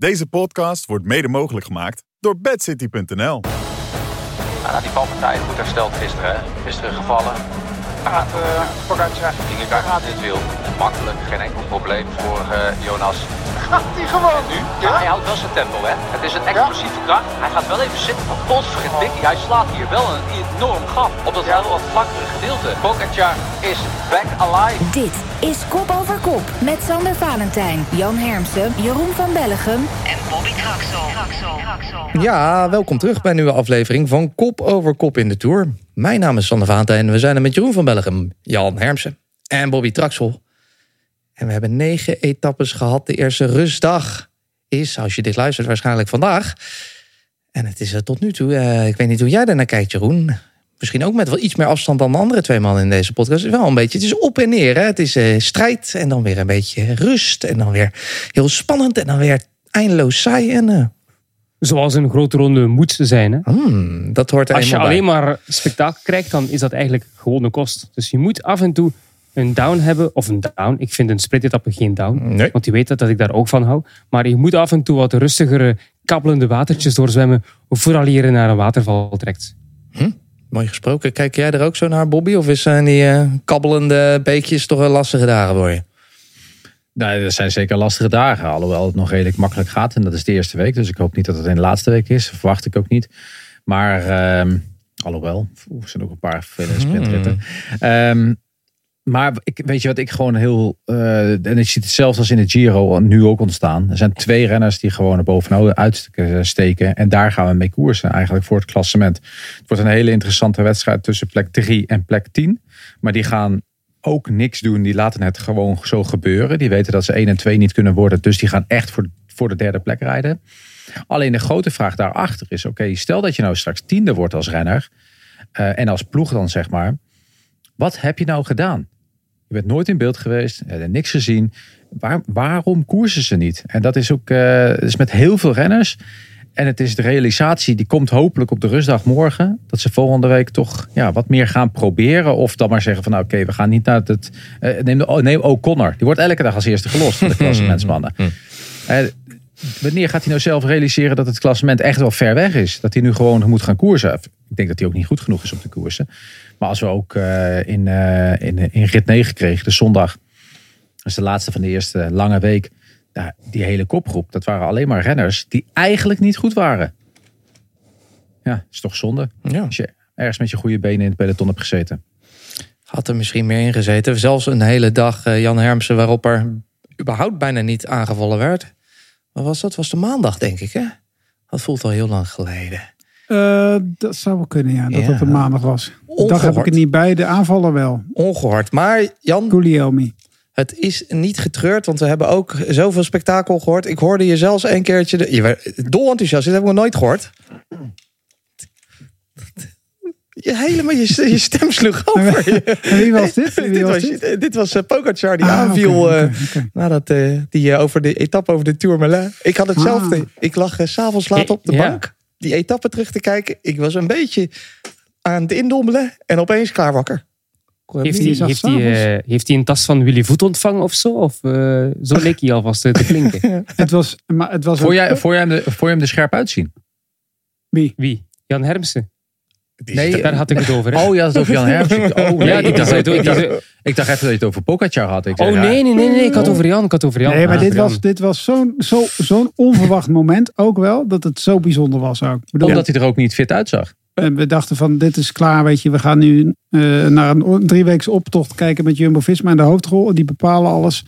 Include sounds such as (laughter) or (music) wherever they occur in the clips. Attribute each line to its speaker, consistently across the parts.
Speaker 1: Deze podcast wordt mede mogelijk gemaakt door bedcity.nl.
Speaker 2: Die valpartij goed hersteld gisteren. Gisteren gevallen. Gaat uh, Pogacar. Ging ik gaat dit wiel. Makkelijk, geen enkel probleem voor uh, Jonas.
Speaker 3: Gaat hij gewoon?
Speaker 2: Nu? Ja, hij houdt wel zijn tempo, hè. Het is een explosieve kracht. Hij gaat wel even zitten van potverdikkie. Hij slaat hier wel een enorm gat op dat heel wat vlakkere gedeelte. Pogacar is back alive.
Speaker 4: Dit is Kop over Kop met Sander Valentijn, Jan Hermsen, Jeroen van Bellegem en Bobby Traxel.
Speaker 5: Ja, welkom terug bij een nieuwe aflevering van Kop over Kop in de Tour. Mijn naam is Sander Valentijn en we zijn er met Jeroen van Bellegem, Jan Hermsen en Bobby Traxel. En we hebben negen etappes gehad. De eerste rustdag is, als je dit luistert, waarschijnlijk vandaag. En het is er tot nu toe, uh, ik weet niet hoe jij daar naar kijkt, Jeroen. Misschien ook met wel iets meer afstand dan de andere twee mannen in deze podcast. Wel een beetje, het is op en neer. Hè? Het is uh, strijd en dan weer een beetje rust. En dan weer heel spannend en dan weer eindeloos saai. En.
Speaker 6: Zoals een grote ronde moet zijn. Hè?
Speaker 5: Hmm, dat hoort er
Speaker 6: Als je
Speaker 5: bij.
Speaker 6: alleen maar spektakel krijgt, dan is dat eigenlijk gewoon een kost. Dus je moet af en toe een down hebben. Of een down. Ik vind een sprintetappe geen down.
Speaker 5: Nee.
Speaker 6: Want je weet dat, dat ik daar ook van hou. Maar je moet af en toe wat rustigere, kabbelende watertjes doorzwemmen. Vooral je naar een waterval trekt.
Speaker 5: Hm? Mooi gesproken. Kijk jij er ook zo naar, Bobby? Of is zijn die uh, kabbelende beekjes toch een lastige dagen voor je?
Speaker 7: Nee, dat zijn zeker lastige dagen. Alhoewel het nog redelijk makkelijk gaat. En dat is de eerste week. Dus ik hoop niet dat het in de laatste week is. Verwacht ik ook niet. Maar, uh, alhoewel, er zijn ook een paar vervelende sprintritten. Hmm. Um, maar ik, weet je wat ik gewoon heel. Uh, en ik zie het zelfs als in het Giro nu ook ontstaan. Er zijn twee renners die gewoon er bovenop uitsteken. En daar gaan we mee koersen eigenlijk voor het klassement. Het wordt een hele interessante wedstrijd tussen plek 3 en plek 10. Maar die gaan ook niks doen. Die laten het gewoon zo gebeuren. Die weten dat ze 1 en 2 niet kunnen worden. Dus die gaan echt voor, voor de derde plek rijden. Alleen de grote vraag daarachter is: oké, stel dat je nou straks tiende wordt als renner. Uh, en als ploeg dan zeg maar. Wat heb je nou gedaan? Je bent nooit in beeld geweest, je hebt niks gezien. Waar, waarom koersen ze niet? En dat is ook uh, is met heel veel renners. En het is de realisatie, die komt hopelijk op de rustdag morgen. Dat ze volgende week toch ja, wat meer gaan proberen. Of dan maar zeggen van nou, oké, okay, we gaan niet naar het... Uh, neem, de, oh, neem O'Connor. Die wordt elke dag als eerste gelost van de (laughs) klassementsmannen. uh, wanneer gaat hij nou zelf realiseren dat het klassement echt wel ver weg is? Dat hij nu gewoon moet gaan koersen? Ik denk dat hij ook niet goed genoeg is om te koersen. Maar als we ook uh, in, in, in rit 9 kregen, de zondag. Dat is de laatste van de eerste lange week. Nou, die hele kopgroep, dat waren alleen maar renners die eigenlijk niet goed waren. Ja, is toch zonde.
Speaker 5: Ja.
Speaker 7: Als je ergens met je goede benen in het peloton hebt gezeten.
Speaker 5: Had er misschien meer in gezeten. Zelfs een hele dag, uh, Jan Hermsen, waarop er überhaupt bijna niet aangevallen werd. Wat was dat? Was de maandag, denk ik, hè? Dat voelt al heel lang geleden.
Speaker 3: Uh, dat zou wel kunnen, ja. Dat ja. dat een maandag was. Dag heb ik het niet bij, de aanvallen wel.
Speaker 5: Ongehoord. Maar Jan,
Speaker 3: Guglielmi.
Speaker 5: Het is niet getreurd, want we hebben ook zoveel spektakel gehoord. Ik hoorde je zelfs een keertje... De, je werd dol enthousiast, dit heb ik nog nooit gehoord. Je helemaal je, je stem sloeg (laughs) over.
Speaker 3: Wie was dit? (laughs) Wie
Speaker 5: dit,
Speaker 3: was
Speaker 5: was, dit? was uh, Pogacar die ah, aanviel
Speaker 3: okay, okay, okay.
Speaker 5: nadat uh, die over de etappe over de Tourmalet. Ik had hetzelfde. Ah. Ik lag s s'avonds laat op de
Speaker 6: ja.
Speaker 5: bank die etappe terug te kijken. Ik was een beetje aan het indommelen en opeens klaar wakker.
Speaker 6: Heeft hij, heeft, hij, uh, heeft hij een tas van Willy Voet ontvangen of zo? Of uh, zo leek hij alvast te klinken? (laughs)
Speaker 3: het was, maar het was
Speaker 7: voor, jij, voor, je hem de, voor je hem er scherp uitzien?
Speaker 3: Wie?
Speaker 6: Wie? Jan Hermsen.
Speaker 7: Nee,
Speaker 6: daar had ik het over. Hè?
Speaker 7: Oh, ja, dat is over Jan Hermsen. (laughs) Oh, nee,
Speaker 6: ja,
Speaker 7: ik, dacht, ik, dacht, ik dacht even dat je het over Pogacar had. Ik
Speaker 6: oh, nee, nee, nee, nee. Ik had over Jan. Ik had over Jan.
Speaker 3: Nee, maar
Speaker 6: ah,
Speaker 3: dit
Speaker 6: Jan.
Speaker 3: was, dit was zo'n zo, zo'n onverwacht moment ook wel. Dat het zo bijzonder was ook.
Speaker 7: Bedoel, Omdat hij er ook niet fit uitzag.
Speaker 3: We dachten van, dit is klaar, weet je. We gaan nu uh, naar een drieweeks optocht kijken met Jumbo-Visma in de hoofdrol. Die bepalen alles.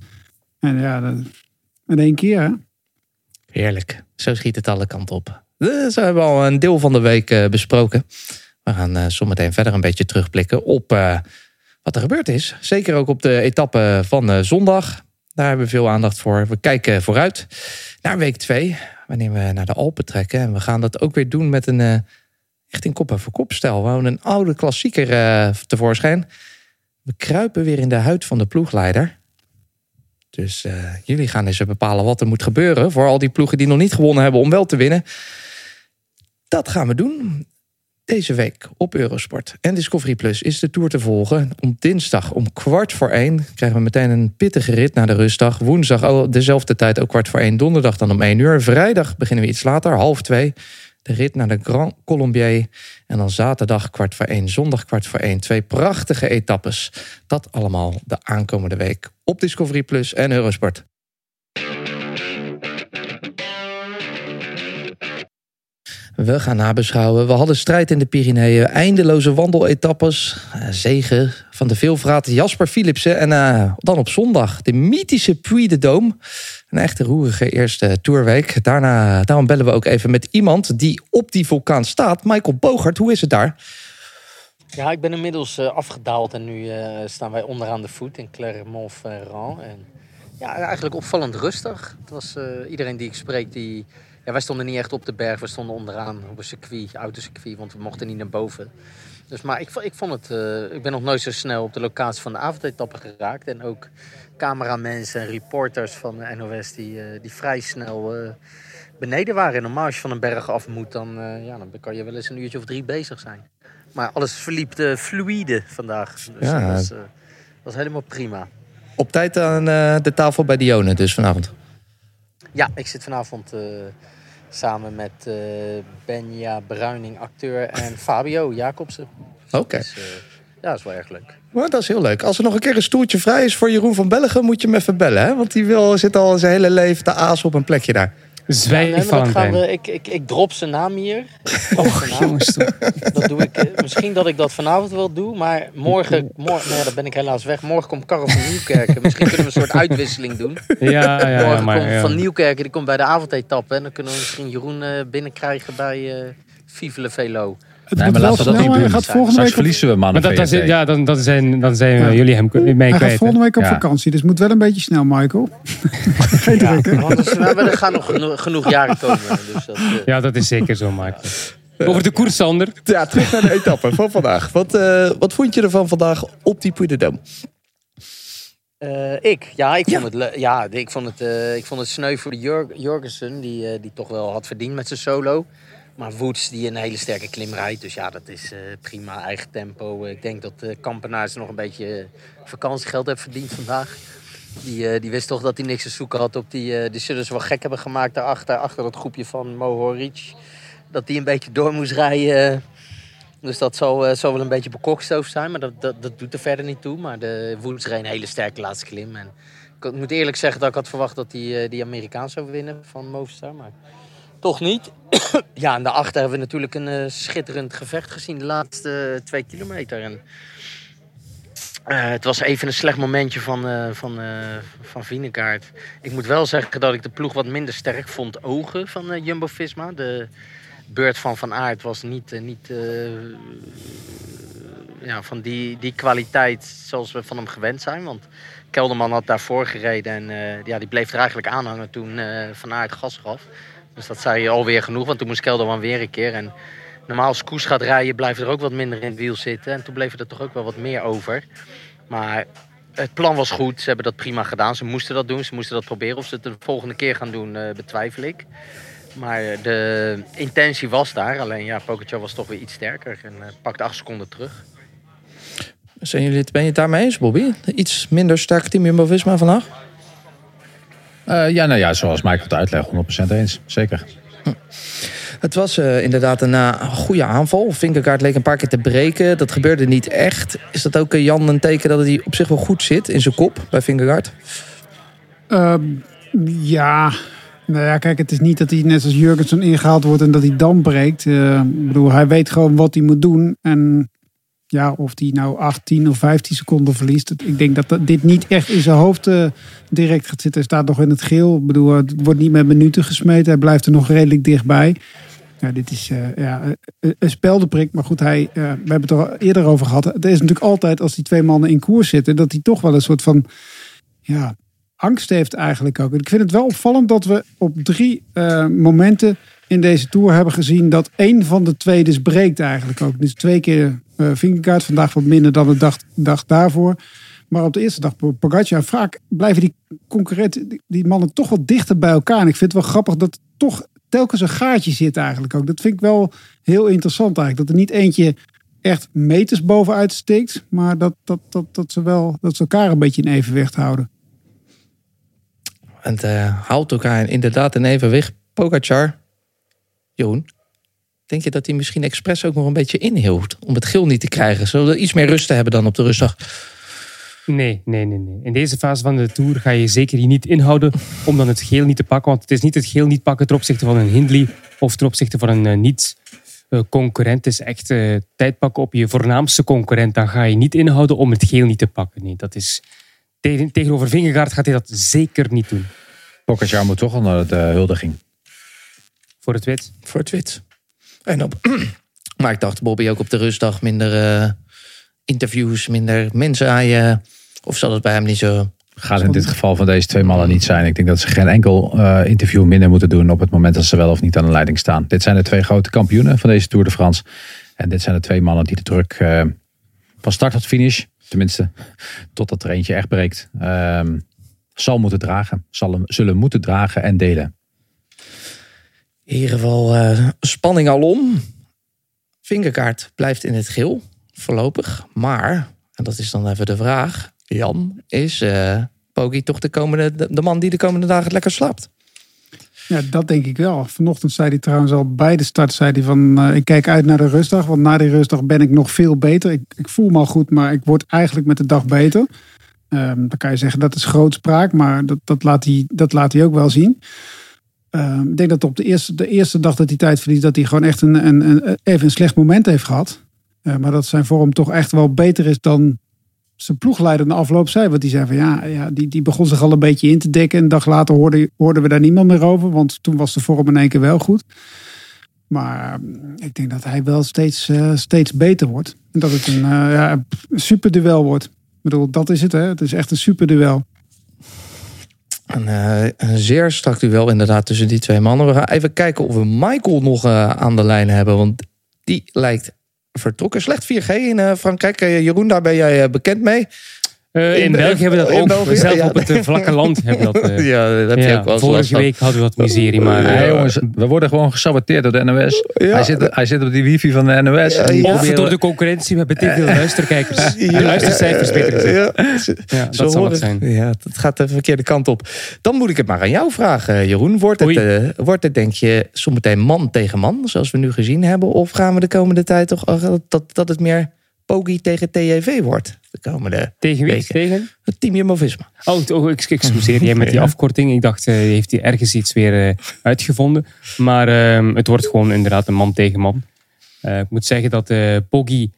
Speaker 3: En ja, dat, in één keer.
Speaker 5: Heerlijk. Zo schiet het alle kanten op. Dus we hebben al een deel van de week uh, besproken. We gaan uh, zometeen verder een beetje terugblikken op wat er gebeurd is. Zeker ook op de etappe van zondag. Daar hebben we veel aandacht voor. We kijken vooruit naar week 2, wanneer we naar de Alpen trekken. En we gaan dat ook weer doen met een echt in kop en kop stijl. Gewoon een oude klassieker uh, tevoorschijn. We kruipen weer in de huid van de ploegleider. Dus uh, jullie gaan eens bepalen wat er moet gebeuren... voor al die ploegen die nog niet gewonnen hebben om wel te winnen. Dat gaan we doen. Deze week op Eurosport en Discovery Plus is de Tour te volgen. Om dinsdag om kwart voor één krijgen we meteen een pittige rit na de rustdag. Woensdag al dezelfde tijd ook kwart voor één. Donderdag dan om één uur. Vrijdag beginnen we iets later, half twee. De rit naar de Grand Colombier. En dan zaterdag kwart voor één, zondag kwart voor één. Twee prachtige etappes. Dat allemaal de aankomende week op Discovery Plus en Eurosport. We gaan nabeschouwen. We hadden strijd in de Pyreneeën. Eindeloze wandeletappes. Uh, zegen van de veelvrate Jasper Philipsen. En uh, dan op zondag de mythische Puy de Dôme. Een echte roerige eerste tourweek. Daarna, daarom bellen we ook even met iemand die op die vulkaan staat. Michael Bogert, hoe is het daar?
Speaker 8: Ja, ik ben inmiddels uh, afgedaald en nu staan wij onderaan de voet in Clermont-Ferrand. En ja, eigenlijk opvallend rustig. Het was iedereen die ik spreek die ja, wij stonden niet echt op de berg, we stonden onderaan op een circuit, autocircuit, want we mochten niet naar boven. Dus, maar ik, ik vond het, ik ben nog nooit zo snel op de locatie van de avondetappe geraakt. En ook cameramensen en reporters van de NOS die, uh, die vrij snel uh, beneden waren. En normaal als je van een berg af moet, dan, ja, dan kan je wel eens een uurtje of drie bezig zijn. Maar alles verliep fluide vandaag. Dus
Speaker 5: ja.
Speaker 8: dat was, was helemaal prima.
Speaker 5: Op tijd aan de tafel bij Dione dus vanavond?
Speaker 8: Ja, ik zit vanavond Samen met uh, Benja Bruining, acteur, en (laughs) Fabio Jacobsen.
Speaker 5: Oké. Okay.
Speaker 8: Dus, uh, ja, dat is wel erg leuk.
Speaker 5: Maar dat is heel leuk. Als er nog een keer een stoeltje vrij is voor Jeroen van Bellegem, moet je hem even bellen. Hè? Want die wil, zit al zijn hele leven te aas op een plekje daar.
Speaker 6: Zwijg
Speaker 8: ja, nee,
Speaker 6: van
Speaker 8: gaan we, ik, ik, ik drop zijn naam hier. (laughs)
Speaker 6: Och, jongens.
Speaker 8: Dat doe ik. eh, Misschien dat ik dat vanavond wel doe, maar morgen, (laughs) morgen ja, dan ben ik helaas weg. Morgen komt Karel van Nieuwkerken. Misschien kunnen we een soort uitwisseling doen. (laughs)
Speaker 6: Ja, ja, ja,
Speaker 8: morgen
Speaker 6: maar,
Speaker 8: komt
Speaker 6: ja.
Speaker 8: Van Nieuwkerken, die komt bij de avondetappe. En dan kunnen we misschien Jeroen eh, binnenkrijgen bij eh Vive le Velo.
Speaker 3: Het
Speaker 7: Nee, maar
Speaker 3: wel
Speaker 7: laten we dat niet doen.
Speaker 3: gaat volgende week op,
Speaker 7: verliezen we mannen
Speaker 6: Maar dat, dat is,
Speaker 7: VRT.
Speaker 6: ja, dan, dan zijn, dan zijn
Speaker 3: Ja.
Speaker 6: jullie hem mee
Speaker 3: hij gaat
Speaker 6: kwijt.
Speaker 3: volgende week op
Speaker 7: Ja.
Speaker 3: vakantie, dus het moet wel een beetje snel, Michael. (laughs) Geen
Speaker 8: Ja,
Speaker 3: druk, hè?
Speaker 8: want er, er gaan nog genoeg, genoeg jaren komen. Dus dat, eh,
Speaker 6: Ja, dat is zeker zo, Michael. Over de koers, Sander.
Speaker 5: Ja, terug naar de etappe van vandaag. Wat, eh, wat vond je ervan vandaag op die Puy de Dôme?
Speaker 8: Eh, ik? Ja, ik vond het, ja, ik vond het, eh, ik vond het sneu voor de Jur Jurgensen, die, eh, die toch wel had verdiend met zijn solo. Maar Woods, die een hele sterke klim rijdt. Dus ja, dat is eh, prima, eigen tempo. Ik denk dat de Kampenaars nog een beetje eh, vakantiegeld heeft verdiend vandaag. Die, eh, die wist toch dat hij niks te zoeken had op die... eh die zullen ze wel gek hebben gemaakt daarachter, achter het groepje van Mohoric. Dat die een beetje door moest rijden. Dus dat zal, eh, zal wel een beetje bekokstoofd zijn, maar dat, dat, dat doet er verder niet toe. Maar de Woods reed een hele sterke laatste klim. En ik moet eerlijk zeggen dat ik had verwacht dat die, eh, die Amerikaan zou winnen van Movistar, maar toch niet. (coughs) ja, en daarachter hebben we natuurlijk een eh, schitterend gevecht gezien de laatste eh, twee kilometer. En, eh, het was even een slecht momentje van, eh van, van Vinegaard. Ik moet wel zeggen dat ik de ploeg wat minder sterk vond ogen van Jumbo-Visma. De beurt van Van Aert was niet, niet ja, van die, die kwaliteit zoals we van hem gewend zijn. Want Kelderman had daarvoor gereden en ja, die bleef er eigenlijk aanhangen toen Van Aert gas gaf. Dus dat zei je alweer genoeg, want toen moest Kelderman weer een keer. En normaal als Koes gaat rijden blijft er ook wat minder in het wiel zitten. En toen bleef er toch ook wel wat meer over. Maar het plan was goed, ze hebben dat prima gedaan. Ze moesten dat doen, ze moesten dat proberen. Of ze het de volgende keer gaan doen, eh, betwijfel ik. Maar de intentie was daar. Alleen ja, Pogacar was toch weer iets sterker en eh, pakte acht seconden terug.
Speaker 5: Zijn jullie, het- ben je het daarmee eens, Bobby? Iets minder sterk team Jumbo-Visma vandaag?
Speaker 7: Eh, ja, nou ja, zoals Michael het uitlegt, 100% eens. Zeker.
Speaker 5: Het was eh, inderdaad een eh, goede aanval. Vingegaard leek een paar keer te breken. Dat gebeurde niet echt. Is dat ook Jan een teken dat hij op zich wel goed zit in zijn kop bij Vingegaard?
Speaker 3: Ehm, ja, nou ja, kijk, het is niet dat hij net als Jurgensen ingehaald wordt en dat hij dan breekt. Eh, ik bedoel, hij weet gewoon wat hij moet doen. En ja, of hij nou 18 of 15 seconden verliest. Ik denk dat dit niet echt in zijn hoofd eh, direct gaat zitten. Hij staat nog in het geel. Ik bedoel, het wordt niet met minuten gesmeten. Hij blijft er nog redelijk dichtbij. Ja, dit is eh, ja, een- een speldeprik. Maar goed, hij, eh, we hebben het er al eerder over gehad. Het is natuurlijk altijd als die twee mannen in koers zitten... dat hij toch wel een soort van... Ja, angst heeft eigenlijk ook. Ik vind het wel opvallend dat we op drie eh, momenten in deze Tour hebben gezien... dat één van de twee dus breekt eigenlijk ook. Dus twee keer eh Vingegaard, vandaag wat minder dan de dag, dag daarvoor. Maar op de eerste dag Pogacar. Vaak blijven die concurrenten, die, die mannen toch wat dichter bij elkaar. En ik vind het wel grappig dat toch telkens een gaatje zit eigenlijk ook. Dat vind ik wel heel interessant eigenlijk. Dat er niet eentje echt meters bovenuit steekt. Maar dat, dat, dat, dat, ze, wel, dat ze elkaar een beetje in evenwicht houden.
Speaker 5: En uh, houdt elkaar inderdaad in evenwicht. Pogacar, Joen, denk je dat hij misschien expres ook nog een beetje inhield om het geel niet te krijgen? Zullen we iets meer rust te hebben dan op de rustdag?
Speaker 6: Nee, nee, nee, nee. In deze fase van de Tour ga je zeker je niet inhouden om dan het geel niet te pakken. Want het is niet het geel niet pakken ten opzichte van een Hindley of ten opzichte van een uh, niet uh, concurrent. Het is echt uh, tijd pakken op je voornaamste concurrent. Dan ga je niet inhouden om het geel niet te pakken. Nee, dat is... Tegen, tegenover Vingegaard gaat hij dat zeker niet doen.
Speaker 7: Pogacar moet toch al naar de huldiging.
Speaker 6: Voor het wit.
Speaker 5: Voor het wit. En op... (clears throat) maar ik dacht, Bobby, ook op de rustdag minder uh, interviews, minder mensen aan je. Of zal het bij hem niet zo.
Speaker 7: Gaat in dit geval van deze twee mannen niet zijn. Ik denk dat ze geen enkel uh, interview minder moeten doen op het moment dat ze wel of niet aan de leiding staan. Dit zijn de twee grote kampioenen van deze Tour de France. En dit zijn de twee mannen die de druk uh, van start tot finish, tenminste (laughs) totdat er eentje echt breekt, ehm, zal moeten dragen. Zal, zullen moeten dragen en delen.
Speaker 5: In ieder geval uh, spanning alom. Vingerkaart blijft in het geel, voorlopig. Maar, en dat is dan even de vraag, Jan, is uh, Pogi toch de, komende, de, man die de komende dagen lekker slaapt?
Speaker 3: Ja, dat denk ik wel. Vanochtend zei hij trouwens al bij de start, zei hij van uh, ik kijk uit naar de rustdag. Want na die rustdag ben ik nog veel beter. Ik, ik voel me al goed, maar ik word eigenlijk met de dag beter. Um, dan kan je zeggen dat is grootspraak, maar dat, dat, laat hij, dat laat hij ook wel zien. Uh, ik denk dat op de eerste, de eerste dag dat hij tijd verliest, dat hij gewoon echt een, een, een, even een slecht moment heeft gehad. Uh, maar dat zijn vorm toch echt wel beter is dan zijn ploegleider na afloop zei. Want die zei van ja, ja die, die begon zich al een beetje in te dekken. Een dag later hoorden, we daar niemand meer over, want toen was de vorm in één keer wel goed. Maar ik denk dat hij wel steeds, uh, steeds beter wordt. En dat het een, ja, een super duel wordt. Ik bedoel, dat is het hè. Het is echt een super duel.
Speaker 5: Een, uh, een, zeer strak duel inderdaad tussen die twee mannen. We gaan even kijken of we Michael nog uh, aan de lijn hebben. Want die lijkt vertrokken. Slecht 4G in uh, Frankrijk. Jeroen, daar ben jij bekend mee.
Speaker 6: Uh, in, in België hebben we dat ook. België, zelf ja. op het uh, vlakke land hebben we dat. Uh, (laughs)
Speaker 5: ja, dat heb je ook wel
Speaker 6: Vorige week hadden we wat miserie, maar...
Speaker 7: Nee, jongens, we worden gewoon gesaboteerd door de NOS. Hij, zit, hij zit op die wifi van de NOS.
Speaker 6: of proberen... door de concurrentie. We hebben te veel luisterkijkers. (laughs) En luistercijfers beter gezegd. Ja, dat zal het zijn.
Speaker 5: Ja, dat gaat de verkeerde kant op. Dan moet ik het maar aan jou vragen, Jeroen. Wordt het, wordt het denk je, zometeen man tegen man, zoals we nu gezien hebben? Of gaan we de komende tijd toch dat, dat het meer... Pogi tegen TJV wordt de komende
Speaker 6: Tegen wie?
Speaker 5: weken.
Speaker 6: Tegen?
Speaker 5: Het Team Jumbo-Visma.
Speaker 6: Oh, oh ik excuseer jij met die (laughs) afkorting. Ik dacht, uh, heeft hij ergens iets weer uh, uitgevonden. Maar uh, het wordt gewoon inderdaad een man tegen man. Uh, ik moet zeggen dat Poggi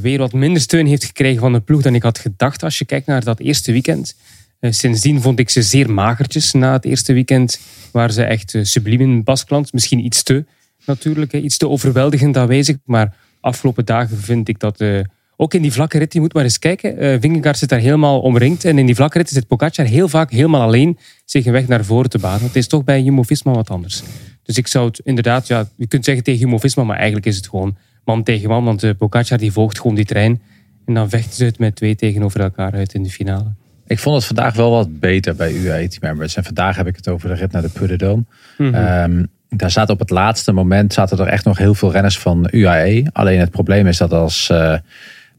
Speaker 6: weer wat minder steun heeft gekregen van de ploeg dan ik had gedacht. Als je kijkt naar dat eerste weekend. sindsdien vond ik ze zeer magertjes na het eerste weekend. Waar ze echt subliem in Baskland. Misschien iets te natuurlijk, iets te overweldigend aanwezig. Maar afgelopen dagen vind ik dat uh, ook in die vlakke rit, je moet maar eens kijken. Uh, Vingegaard zit daar helemaal omringd. En in die vlakke rit zit Pogacar heel vaak helemaal alleen zich een weg naar voren te banen. Het is toch bij Jumbo-Visma wat anders. Dus ik zou het inderdaad, ja, je kunt zeggen tegen Jumbo-Visma, maar eigenlijk is het gewoon man tegen man. Want uh, Pogacar die volgt gewoon die trein. En dan vechten ze het met twee tegenover elkaar uit in de finale.
Speaker 7: Ik vond het vandaag wel wat beter bij UAE Team Members. En vandaag heb ik het over de rit naar de Puy de Dôme. Mm -hmm. um, daar zaten op het laatste moment zaten er echt nog heel veel renners van UAE. Alleen het probleem is dat als uh,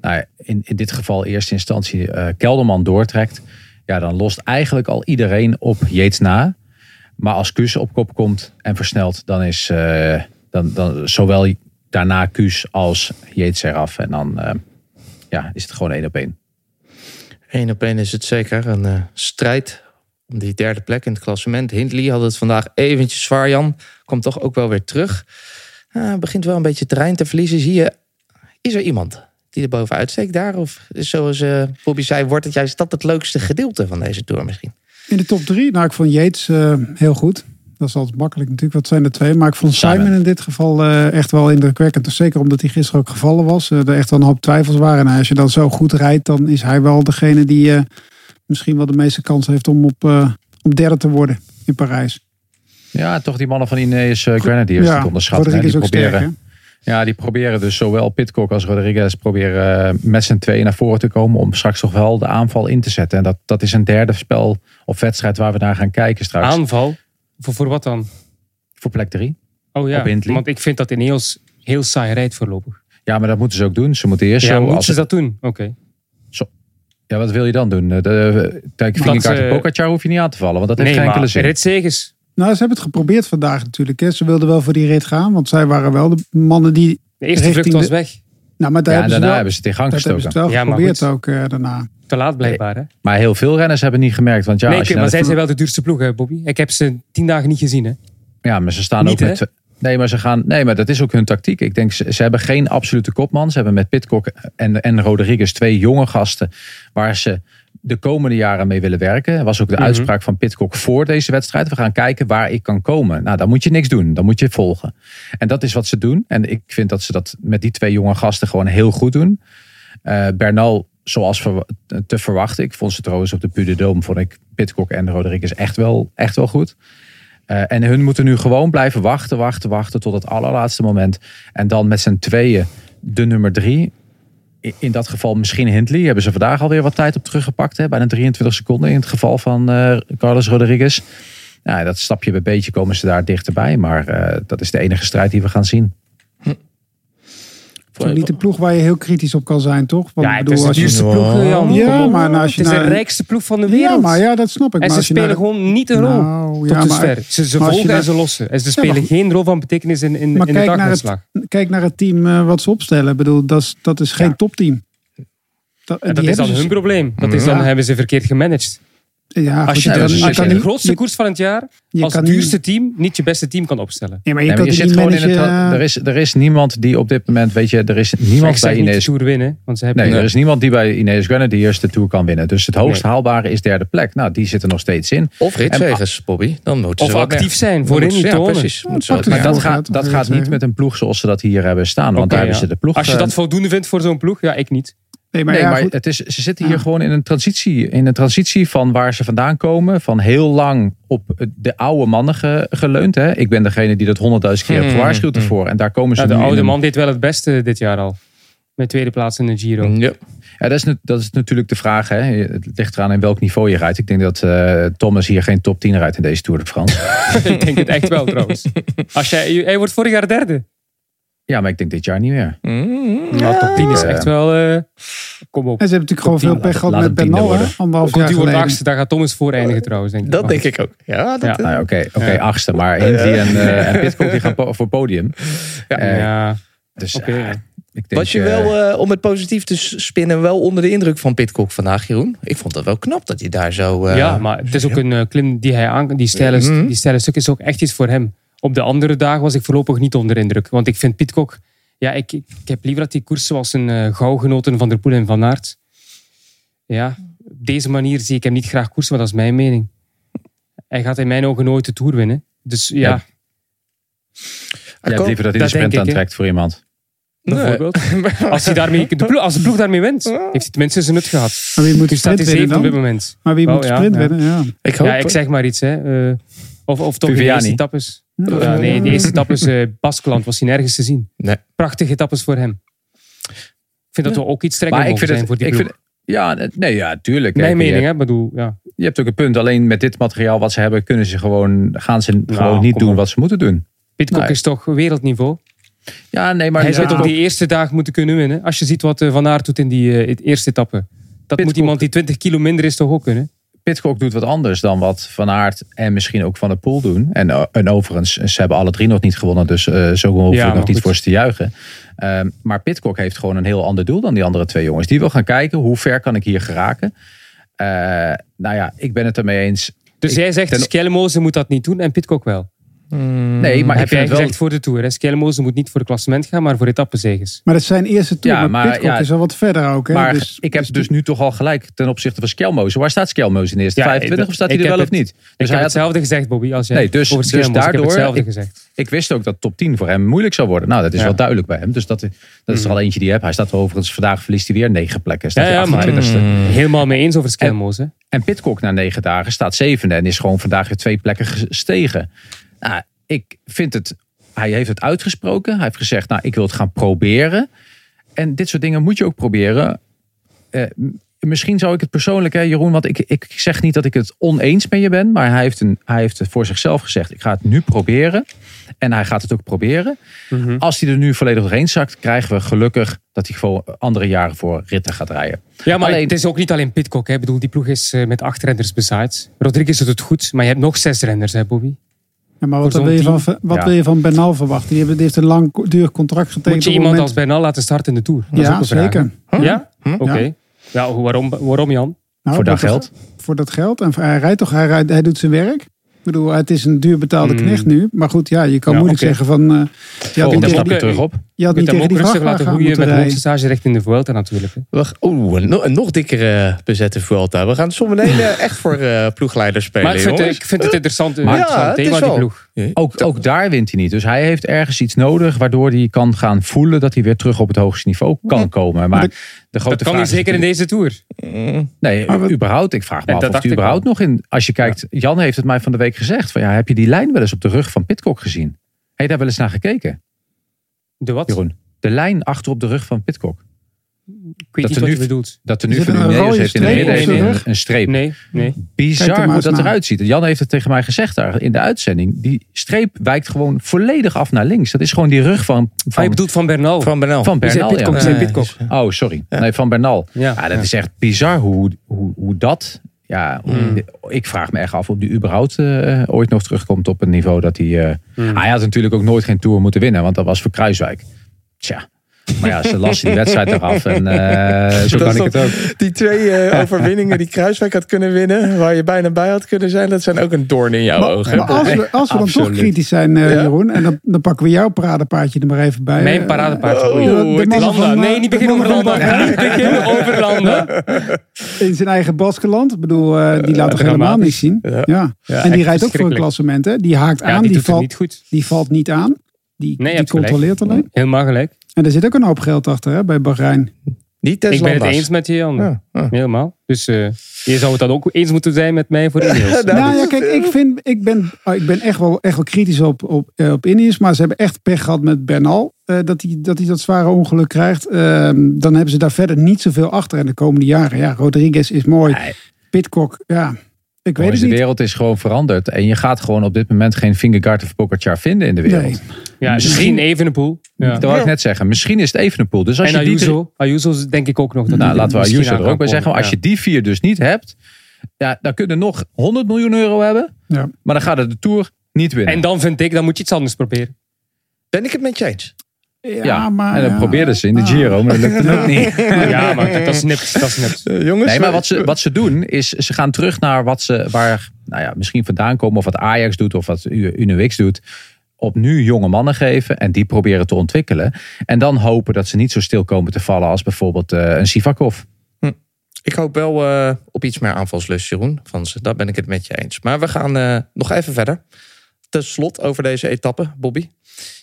Speaker 7: nou, in, in dit geval eerste instantie uh, Kelderman doortrekt, ja, dan lost eigenlijk al iedereen op Yates na. Maar als Kuus op kop komt en versnelt, dan is uh, dan, dan zowel daarna Kuus als Yates eraf. En dan ja, is het gewoon één op één.
Speaker 5: Eén op één is het zeker. Een strijd om die derde plek in het klassement. Hindley had het vandaag eventjes zwaar, Jan. Komt toch ook wel weer terug. Uh, begint wel een beetje terrein te verliezen. Zie je, is er iemand die er bovenuit steekt daar? Of zoals uh, Bobby zei, wordt het juist dat het leukste gedeelte van deze Tour misschien?
Speaker 3: In de top drie? Nou, ik vond Yates uh, heel goed. Dat is altijd makkelijk natuurlijk, wat zijn er twee. Maar ik vond Simon, Simon in dit geval uh, echt wel indrukwekkend. Dus zeker omdat hij gisteren ook gevallen was. er echt wel een hoop twijfels waren. En als je dan zo goed rijdt, dan is hij wel degene die misschien wel de meeste kans heeft om op, uh, om derde te worden in Parijs.
Speaker 7: Ja, toch die mannen van Ineos uh, Grenadiers ja, die onderschatten.
Speaker 3: Rodriguez
Speaker 7: die
Speaker 3: ook
Speaker 7: proberen,
Speaker 3: sterk,
Speaker 7: ja, die proberen dus zowel Pitcock als Rodriguez proberen uh, met z'n tweeën naar voren te komen om straks toch wel de aanval in te zetten. En dat, dat is een derde spel of wedstrijd waar we naar gaan kijken straks.
Speaker 6: Aanval? Voor, voor wat dan?
Speaker 7: Voor plek drie.
Speaker 6: Oh ja, want ik vind dat Ineos heel saai rijdt voorlopig.
Speaker 7: Ja, maar dat moeten ze ook doen. Ze moeten eerst
Speaker 6: Ja,
Speaker 7: zo...
Speaker 6: moeten
Speaker 7: als
Speaker 6: ze
Speaker 7: het-
Speaker 6: dat doen? Oké.
Speaker 7: Ja, wat wil je dan doen? Eh, De, kijk,
Speaker 6: Dat
Speaker 7: Vingegaard en Pogacar hoef je niet aan te vallen, want dat heeft
Speaker 6: Nee,
Speaker 7: geen enkele
Speaker 6: maar
Speaker 7: zin.
Speaker 6: ritzegers.
Speaker 3: Nou, ze hebben het geprobeerd vandaag natuurlijk. Hè. Ze wilden wel voor die rit gaan, want zij waren wel de mannen die...
Speaker 6: De eerste vlucht was
Speaker 3: de-
Speaker 6: weg.
Speaker 3: Nou, maar daar
Speaker 7: Ja, en
Speaker 3: hebben ze
Speaker 7: daarna
Speaker 3: wel,
Speaker 7: hebben ze het in gang
Speaker 3: dat hebben ze
Speaker 7: gestoken.
Speaker 3: het wel
Speaker 6: Ja,
Speaker 3: geprobeerd
Speaker 6: goed.
Speaker 3: ook eh, daarna.
Speaker 6: Te laat blijkbaar, hè?
Speaker 7: Maar heel veel renners hebben niet gemerkt. Want ja,
Speaker 6: nee,
Speaker 7: als je
Speaker 6: maar zij zijn wel de duurste ploeg, hè, Bobby? Ik heb ze tien dagen niet gezien, hè?
Speaker 7: Ja, maar ze staan
Speaker 6: Niet,
Speaker 7: ook met. Nee, maar ze gaan. Nee, maar dat is ook hun tactiek. Ik denk, ze, ze hebben geen absolute kopman. Ze hebben met Pitcock en, en Rodriguez twee jonge gasten. waar ze de komende jaren mee willen werken. Dat was ook de
Speaker 6: Mhm.
Speaker 7: uitspraak van Pitcock voor deze wedstrijd. We gaan kijken waar ik kan komen. Nou, dan moet je niks doen. Dan moet je volgen. En dat is wat ze doen. En ik vind dat ze dat met die twee jonge gasten gewoon heel goed doen. Eh Bernal, zoals te verwachten. Ik vond ze trouwens op de Puy de Dôme, vond ik Pitcock en Rodriguez echt wel, echt wel goed. Eh, en hun moeten nu gewoon blijven wachten, wachten, wachten tot het allerlaatste moment. En dan met z'n tweeën de nummer drie. In dat geval misschien Hindley. Hebben ze vandaag alweer wat tijd op teruggepakt. Hè? Bijna 23 seconden in het geval van eh, Carlos Rodriguez. Ja, dat stapje bij beetje komen ze daar dichterbij. Maar eh, dat is de enige strijd die we gaan zien.
Speaker 3: Niet de ploeg waar je heel kritisch op kan zijn, toch? Want
Speaker 6: Ja, het
Speaker 3: bedoel,
Speaker 6: is de duurste ploeg, eh, Jan.
Speaker 3: Ja, maar nou, als je
Speaker 6: Het is de rijkste ploeg van de wereld.
Speaker 3: Ja, maar ja, dat snap ik.
Speaker 6: En
Speaker 3: maar
Speaker 6: ze spelen
Speaker 3: naar-
Speaker 6: gewoon niet een rol.
Speaker 3: Nou,
Speaker 6: Tot
Speaker 3: ja, maar,
Speaker 6: dusver. Ze, ze volgen en
Speaker 3: naar-
Speaker 6: ze lossen. En ze
Speaker 3: Ja,
Speaker 6: spelen
Speaker 3: maar-
Speaker 6: geen rol van betekenis in, in,
Speaker 3: maar
Speaker 6: in de
Speaker 3: kijk, naar het,
Speaker 6: daguitslag.
Speaker 3: kijk naar het team eh, wat ze opstellen. Ik bedoel, dat is, dat is geen
Speaker 6: Ja.
Speaker 3: topteam. Dat,
Speaker 6: En dat is dan hun probleem. Dat is dan
Speaker 3: Ja.
Speaker 6: hebben ze verkeerd gemanaged.
Speaker 3: Ja,
Speaker 6: Als je,
Speaker 7: ja,
Speaker 6: de, als je de
Speaker 7: in-
Speaker 6: grootste
Speaker 3: je-
Speaker 6: koers van het jaar
Speaker 3: je
Speaker 6: als
Speaker 3: kan
Speaker 6: duurste
Speaker 3: niet-
Speaker 6: team niet je beste team kan opstellen.
Speaker 3: Ja, maar je
Speaker 7: Nee, maar je zit gewoon in het, er, is, er is niemand die op dit moment, weet je, er is niemand bij
Speaker 6: de
Speaker 7: Ineos.
Speaker 6: Tour winnen, want ze hebben
Speaker 7: Nee, er is niemand die bij Ineos Grenadiers de Tour kan winnen. Dus het hoogst haalbare is derde plek. Nou, die zit er nog steeds in.
Speaker 5: Of ritzegers, Bobby. Dan moeten
Speaker 6: of
Speaker 5: ze
Speaker 6: actief
Speaker 5: meer.
Speaker 6: zijn voorin
Speaker 5: moeten
Speaker 6: niet
Speaker 5: ze- ja, precies.
Speaker 3: De
Speaker 7: Maar dat gaat, dat gaat niet met een ploeg zoals ze dat hier hebben staan. Want daar hebben ze de ploeg.
Speaker 6: Als je
Speaker 7: eh,
Speaker 6: dat voldoende vindt voor zo'n ploeg, ja, ik niet.
Speaker 3: Nee, maar,
Speaker 7: nee,
Speaker 3: ja,
Speaker 7: maar
Speaker 3: goed.
Speaker 7: het is, ze zitten hier gewoon in een, transitie, in een transitie van waar ze vandaan komen. Van heel lang op de oude mannen ge- geleund. Hè. Ik ben degene die dat honderdduizend keer heeft
Speaker 5: Hmm,
Speaker 7: gewaarschuwd
Speaker 5: hmm.
Speaker 7: ervoor. En daar komen ze
Speaker 6: de oude
Speaker 7: een-
Speaker 6: man deed wel het beste dit jaar al. Met tweede plaats in de Giro.
Speaker 5: Ja.
Speaker 7: Ja, dat, is, dat is natuurlijk de vraag. Hè. Het ligt eraan in welk niveau je rijdt. Ik denk dat eh, Thomas hier geen top 10 rijdt in deze Tour de France. (laughs)
Speaker 6: ik denk het echt wel trouwens. Als jij, hij wordt vorig jaar derde.
Speaker 7: Ja, maar ik denk dit jaar niet meer.
Speaker 6: Nou, top 10 is
Speaker 7: Ja.
Speaker 6: echt wel... eh, kom op.
Speaker 3: En ze hebben natuurlijk gewoon veel pech gehad met Bernal. Anderhalf
Speaker 6: Goed,
Speaker 3: jaar
Speaker 6: die wordt
Speaker 3: geleden.
Speaker 6: achtste. Daar gaat Thomas voor eindigen trouwens, denk ik.
Speaker 5: Dat denk ik ook. Ja, dat,
Speaker 6: Ja.
Speaker 7: Nou ja, Oké, oké,
Speaker 6: Ja.
Speaker 7: achtste. Maar Hindley en, eh en (laughs) Pitcock die gaan po- voor podium. Eh,
Speaker 6: Ja,
Speaker 7: Dus
Speaker 6: oké.
Speaker 7: eh, ik denk,
Speaker 5: Was je wel, eh, om het positief te spinnen, wel onder de indruk van Pitcock vandaag, Jeroen? Ik vond het wel knap dat hij daar zo... eh,
Speaker 6: ja, maar het is ook een klim die hij aan... Die steile,
Speaker 5: Mhm.
Speaker 6: die stuk is ook echt iets voor hem. Op de andere dagen was ik voorlopig niet onder indruk. Want ik vind Pitcock... Ja, ik, ik, heb liever dat die koers zoals een uh, gauwgenoten van der Poel en Van Aert. Ja, op deze manier zie ik hem niet graag koersen, maar dat is mijn mening. Hij gaat in mijn ogen nooit de Tour winnen. Dus ja,
Speaker 7: Ja. Liever dat hij de sprint aantrekt voor iemand.
Speaker 6: bijvoorbeeld. (laughs) Als, hij daarmee, de ploeg, als de ploeg daarmee wint, heeft hij tenminste zijn nut gehad.
Speaker 3: Maar wie moet de
Speaker 6: hij
Speaker 3: sprint winnen
Speaker 6: op dit
Speaker 3: dan?
Speaker 6: moment.
Speaker 3: Maar wie
Speaker 6: Oh,
Speaker 3: moet de sprint
Speaker 6: ja.
Speaker 3: winnen? Ja.
Speaker 5: Ik hoop...
Speaker 6: Ja, ik zeg maar iets. Hè. Eh, of, of toch de eerste etappes. Nee, de eerste etappes eh Baskeland was hij nergens te zien.
Speaker 5: Nee.
Speaker 6: Prachtige etappes voor hem. Ik vind dat we ook iets
Speaker 7: ik
Speaker 6: mogen
Speaker 7: vind
Speaker 6: zijn
Speaker 7: het...
Speaker 6: voor die
Speaker 7: Ik vind, ja, nee, ja, tuurlijk.
Speaker 6: Mijn
Speaker 7: Kijk,
Speaker 6: mening,
Speaker 7: je,
Speaker 6: hè. bedoel, ja.
Speaker 7: je hebt ook een punt. Alleen met dit materiaal wat ze hebben, kunnen ze gewoon, gaan ze gewoon niet doen
Speaker 6: op.
Speaker 7: wat ze moeten doen.
Speaker 6: Pitcock is toch wereldniveau.
Speaker 7: Ja, nee, maar
Speaker 6: hij zou toch die eerste dag moeten kunnen winnen. Als je ziet wat eh, Van Aert doet in die eh, eerste etappe. Dat
Speaker 7: Pitcock-
Speaker 6: moet iemand die 20 kilo minder is toch ook kunnen.
Speaker 7: Pitcock doet wat anders dan wat Van Aert en misschien ook Van der Poel doen. En, eh, en overigens, ze hebben alle drie nog niet gewonnen, dus eh zo we
Speaker 6: Ja,
Speaker 7: nog niet voor ze te juichen. Ehm, maar Pitcock heeft gewoon een heel ander doel dan die andere twee jongens. Die wil gaan kijken, hoe ver kan ik hier geraken? Eh, nou ja, ik ben het ermee eens.
Speaker 6: Dus
Speaker 7: Ik-
Speaker 6: jij zegt,
Speaker 7: ten-
Speaker 6: moet dat niet doen en Pitcock wel.
Speaker 7: Nee, maar ik
Speaker 6: heb
Speaker 7: vind
Speaker 6: jij
Speaker 7: het wel...
Speaker 6: gezegd voor de Tour. hè? Skelmoze moet niet voor de klassement gaan, maar voor etappenzegers.
Speaker 3: Maar dat is zijn eerste tour.
Speaker 7: Ja,
Speaker 3: maar,
Speaker 7: maar
Speaker 3: Pitcock
Speaker 7: ja,
Speaker 3: is al wat verder ook. Hè?
Speaker 7: Maar
Speaker 3: dus,
Speaker 7: ik heb dus nu toch al gelijk ten opzichte van Skelmoze. Waar staat Skelmoze in de eerste
Speaker 6: Ja,
Speaker 7: 25
Speaker 6: ik-
Speaker 7: of staat hij
Speaker 6: ik
Speaker 7: er wel
Speaker 6: heb
Speaker 7: of niet?
Speaker 6: ik
Speaker 7: Dus
Speaker 6: heb
Speaker 7: hij had,
Speaker 6: hetzelfde gezegd, Bobby, als jij
Speaker 7: Nee, dus-
Speaker 6: over
Speaker 7: dus
Speaker 6: Skelmoze. ik heb
Speaker 7: daardoor-
Speaker 6: hetzelfde
Speaker 7: ik-
Speaker 6: gezegd.
Speaker 7: ik wist ook dat top 10 voor hem moeilijk zou worden. Nou, dat is
Speaker 6: Ja.
Speaker 7: wel duidelijk bij hem. Dus dat, dat is er al eentje die je hebt. Hij staat er overigens, vandaag verliest hij weer negen plekken. Staat
Speaker 6: Ja, maar
Speaker 7: 28ste.
Speaker 6: helemaal mee eens over Skelmoze.
Speaker 7: En Pitcock na negen dagen staat zevende en is gewoon vandaag weer twee plekken gestegen. Nou, ik vind het, hij heeft het uitgesproken. Hij heeft gezegd, nou, ik wil het gaan proberen. En dit soort dingen moet je ook proberen. Eh, misschien zou ik het persoonlijk, hè, Jeroen, want ik, ik zeg niet dat ik het oneens met je ben, maar hij heeft, een, hij heeft het voor zichzelf gezegd: ik ga het nu proberen. En hij gaat het ook proberen.
Speaker 6: Mhm.
Speaker 7: Als hij er nu volledig doorheen zakt, krijgen we gelukkig dat hij gewoon andere jaren voor ritten gaat rijden.
Speaker 6: Ja, maar
Speaker 7: Alleen-
Speaker 6: het is ook niet alleen Pitcock. Hè. Ik bedoel, die ploeg is eh, met acht renners bezaaid. Rodriguez doet het goed, maar je hebt nog zes renners, hè, Bobby?
Speaker 3: Ja, maar wat, wil je, van, wat
Speaker 7: Ja.
Speaker 3: wil je van Bernal verwachten? Die, heeft een lang duur contract getekend.
Speaker 6: Moet je iemand
Speaker 3: moment-
Speaker 6: als Bernal laten starten in de Tour? Dat is ook
Speaker 3: Ja, zeker.
Speaker 6: Ja?
Speaker 5: Hm?
Speaker 6: Oké. Ja. waarom, waarom Jan?
Speaker 3: Nou,
Speaker 7: voor dat geld.
Speaker 3: Voor dat geld. En hij rijdt toch, hij, rijdt, hij doet zijn werk. Ik bedoel, het is een duur betaalde
Speaker 6: Mm.
Speaker 3: knecht nu. Maar goed, ja, je kan
Speaker 6: Ja,
Speaker 3: moeilijk zeggen van... eh, je had
Speaker 6: dat
Speaker 7: terug op.
Speaker 3: je had
Speaker 6: Je
Speaker 3: niet tegen die
Speaker 6: rustig laten groeien
Speaker 3: moeten
Speaker 6: met stage richting de Vuelta natuurlijk.
Speaker 5: Oeh, een, nog- een nog dikkere bezette Vuelta. We gaan zometeen (laughs) eh, echt voor eh ploegleiders spelen,
Speaker 6: Maar ik vind,
Speaker 5: jongens.
Speaker 6: ik vind het interessant, interessant
Speaker 5: Ja, het is
Speaker 6: thema, die ploeg.
Speaker 7: Ook, ook daar wint hij niet. Dus hij heeft ergens iets nodig waardoor hij kan gaan voelen dat hij weer terug op het hoogste niveau kan komen. Maar de grote
Speaker 6: Dat kan
Speaker 7: vraag
Speaker 6: hij zeker in deze Tour.
Speaker 7: Nee,
Speaker 3: Maar
Speaker 7: überhaupt. Ik vraag me af
Speaker 6: dat
Speaker 7: of
Speaker 6: dacht
Speaker 7: hij überhaupt nog in... Als je kijkt, Jan heeft het mij van de week gezegd. Van, ja, heb je die lijn wel eens op de rug van Pitcock gezien? Heb je daar wel eens naar gekeken,
Speaker 6: De wat?
Speaker 7: Jeroen? De lijn achter op de rug van Pitcock.
Speaker 6: Ik
Speaker 7: Dat er
Speaker 6: wat
Speaker 7: nu-
Speaker 6: je bedoelt.
Speaker 7: Dat er nu
Speaker 3: Zit
Speaker 7: van
Speaker 3: een
Speaker 7: Ineos
Speaker 3: rode
Speaker 7: heeft in de midden heeft een,
Speaker 3: rug?
Speaker 7: een streep.
Speaker 6: Nee, nee.
Speaker 7: Bizar hoe dat eruit ziet. Jan heeft het tegen mij gezegd daar in de uitzending. Die streep wijkt gewoon volledig af naar links. Dat is gewoon die rug van,
Speaker 6: Ah, je
Speaker 7: van,
Speaker 6: bedoelt van Bernal.
Speaker 5: Van Bernal.
Speaker 7: van
Speaker 6: Je
Speaker 7: Bernal.
Speaker 6: Pitcock,
Speaker 7: ja.
Speaker 6: je Pitcock.
Speaker 7: Oh, sorry. Nee, van Bernal.
Speaker 6: Ja.
Speaker 7: Ja, dat is echt bizar hoe, hoe, hoe dat. Ja,
Speaker 6: Hmm.
Speaker 7: ik vraag me echt af of die überhaupt eh, ooit nog terugkomt op een niveau dat hij.
Speaker 6: Hmm.
Speaker 7: Hij had natuurlijk ook nooit geen tour moeten winnen, want dat was voor Kruiswijk. Tja. Maar ja, ze lassen die wedstrijd eraf en eh, zo
Speaker 5: Dat
Speaker 7: kan ik het ook.
Speaker 5: Die twee eh, (laughs) overwinningen die Kruiswijk had kunnen winnen, waar je bijna bij had kunnen zijn, dat zijn ook een doorn in jouw
Speaker 3: Maar,
Speaker 5: ogen.
Speaker 3: maar als we, als we dan toch kritisch zijn, eh,
Speaker 5: Ja?
Speaker 3: Jeroen, en dan, dan pakken we jouw paradepaardje er maar even bij.
Speaker 6: Mijn paradepaardje.
Speaker 5: Oh,
Speaker 3: de- de
Speaker 5: het is
Speaker 3: mannen
Speaker 6: Landa.
Speaker 3: van,
Speaker 6: Nee, niet
Speaker 3: de
Speaker 6: beginnen over Landa.
Speaker 3: Bahrein. (laughs)
Speaker 6: Niet beginnen over Landa.
Speaker 3: In zijn eigen Baskeland. Ik bedoel, eh, die laat toch helemaal niks zien.
Speaker 5: Ja.
Speaker 3: Ja.
Speaker 6: Ja,
Speaker 3: en die rijdt ook voor een klassement. Hè? Die haakt
Speaker 6: Ja,
Speaker 3: aan,
Speaker 6: die
Speaker 3: valt,
Speaker 6: niet goed.
Speaker 3: die valt niet aan. Die, die controleert alleen.
Speaker 6: Helemaal gelijk.
Speaker 3: En er zit ook een hoop geld achter hè, bij Bahrein.
Speaker 5: Die
Speaker 6: Ik ben het eens met je, Jan.
Speaker 5: Ja, ja.
Speaker 6: Helemaal. Dus eh, je zou het dan ook eens moeten zijn met mij voor (laughs) Ineos.
Speaker 5: Nou,
Speaker 3: nou ja, kijk, ik, vind, ik, ben, oh, ik ben echt wel, echt wel kritisch op, op, eh, op Ineos. Maar ze hebben echt pech gehad met Bernal. eh, dat, hij, dat hij dat zware ongeluk krijgt. Ehm, dan hebben ze daar verder niet zoveel achter in de komende jaren. Ja, Rodriguez is mooi.
Speaker 7: Nee.
Speaker 3: Pitcock, ja. Ik weet het
Speaker 7: Deze
Speaker 3: niet.
Speaker 7: wereld is gewoon veranderd. En je gaat gewoon op dit moment geen Fingergaard of Pogacar vinden in de wereld.
Speaker 3: Nee.
Speaker 6: Ja,
Speaker 7: Misschien-
Speaker 6: Evenepoel. Ja.
Speaker 7: Dat wou ik net zeggen. Misschien is het even een pool. Dus als
Speaker 6: En
Speaker 7: je die
Speaker 6: Ayuso. Ayuso denk ik ook nog. Dat
Speaker 7: Nou,
Speaker 6: die
Speaker 7: laten we Ayuso er ook bij zeggen. Maar als je die vier dus niet hebt, ja, dan kun je nog 100 miljoen euro hebben.
Speaker 3: Ja.
Speaker 7: Maar dan gaat het de Tour niet winnen.
Speaker 6: En dan vind ik, dan moet je iets anders proberen.
Speaker 5: Ben ik het met je eens?
Speaker 3: Ja,
Speaker 7: ja,
Speaker 3: maar...
Speaker 7: en dan
Speaker 3: ja.
Speaker 7: probeerden ze in de
Speaker 3: Ah.
Speaker 7: Giro, maar dat lukt dan ook niet. (laughs)
Speaker 6: Ja, maar dat is nipt. Dat is.
Speaker 5: Eh, jongens,
Speaker 7: Nee, maar
Speaker 5: we-
Speaker 7: wat ze, wat ze doen is, ze gaan terug naar wat ze, waar nou ja, misschien vandaan komen. Of wat Ajax doet of wat U- UNOX doet. Op nu jonge mannen geven en die proberen te ontwikkelen. En dan hopen dat ze niet zo stil komen te vallen als bijvoorbeeld eh, een Sivakov.
Speaker 5: Ik hoop wel eh, op iets meer aanvalslust, Jeroen. Van ze. Daar ben ik het met je eens. Maar we gaan eh, nog even verder. Ten slot over deze etappe, Bobby.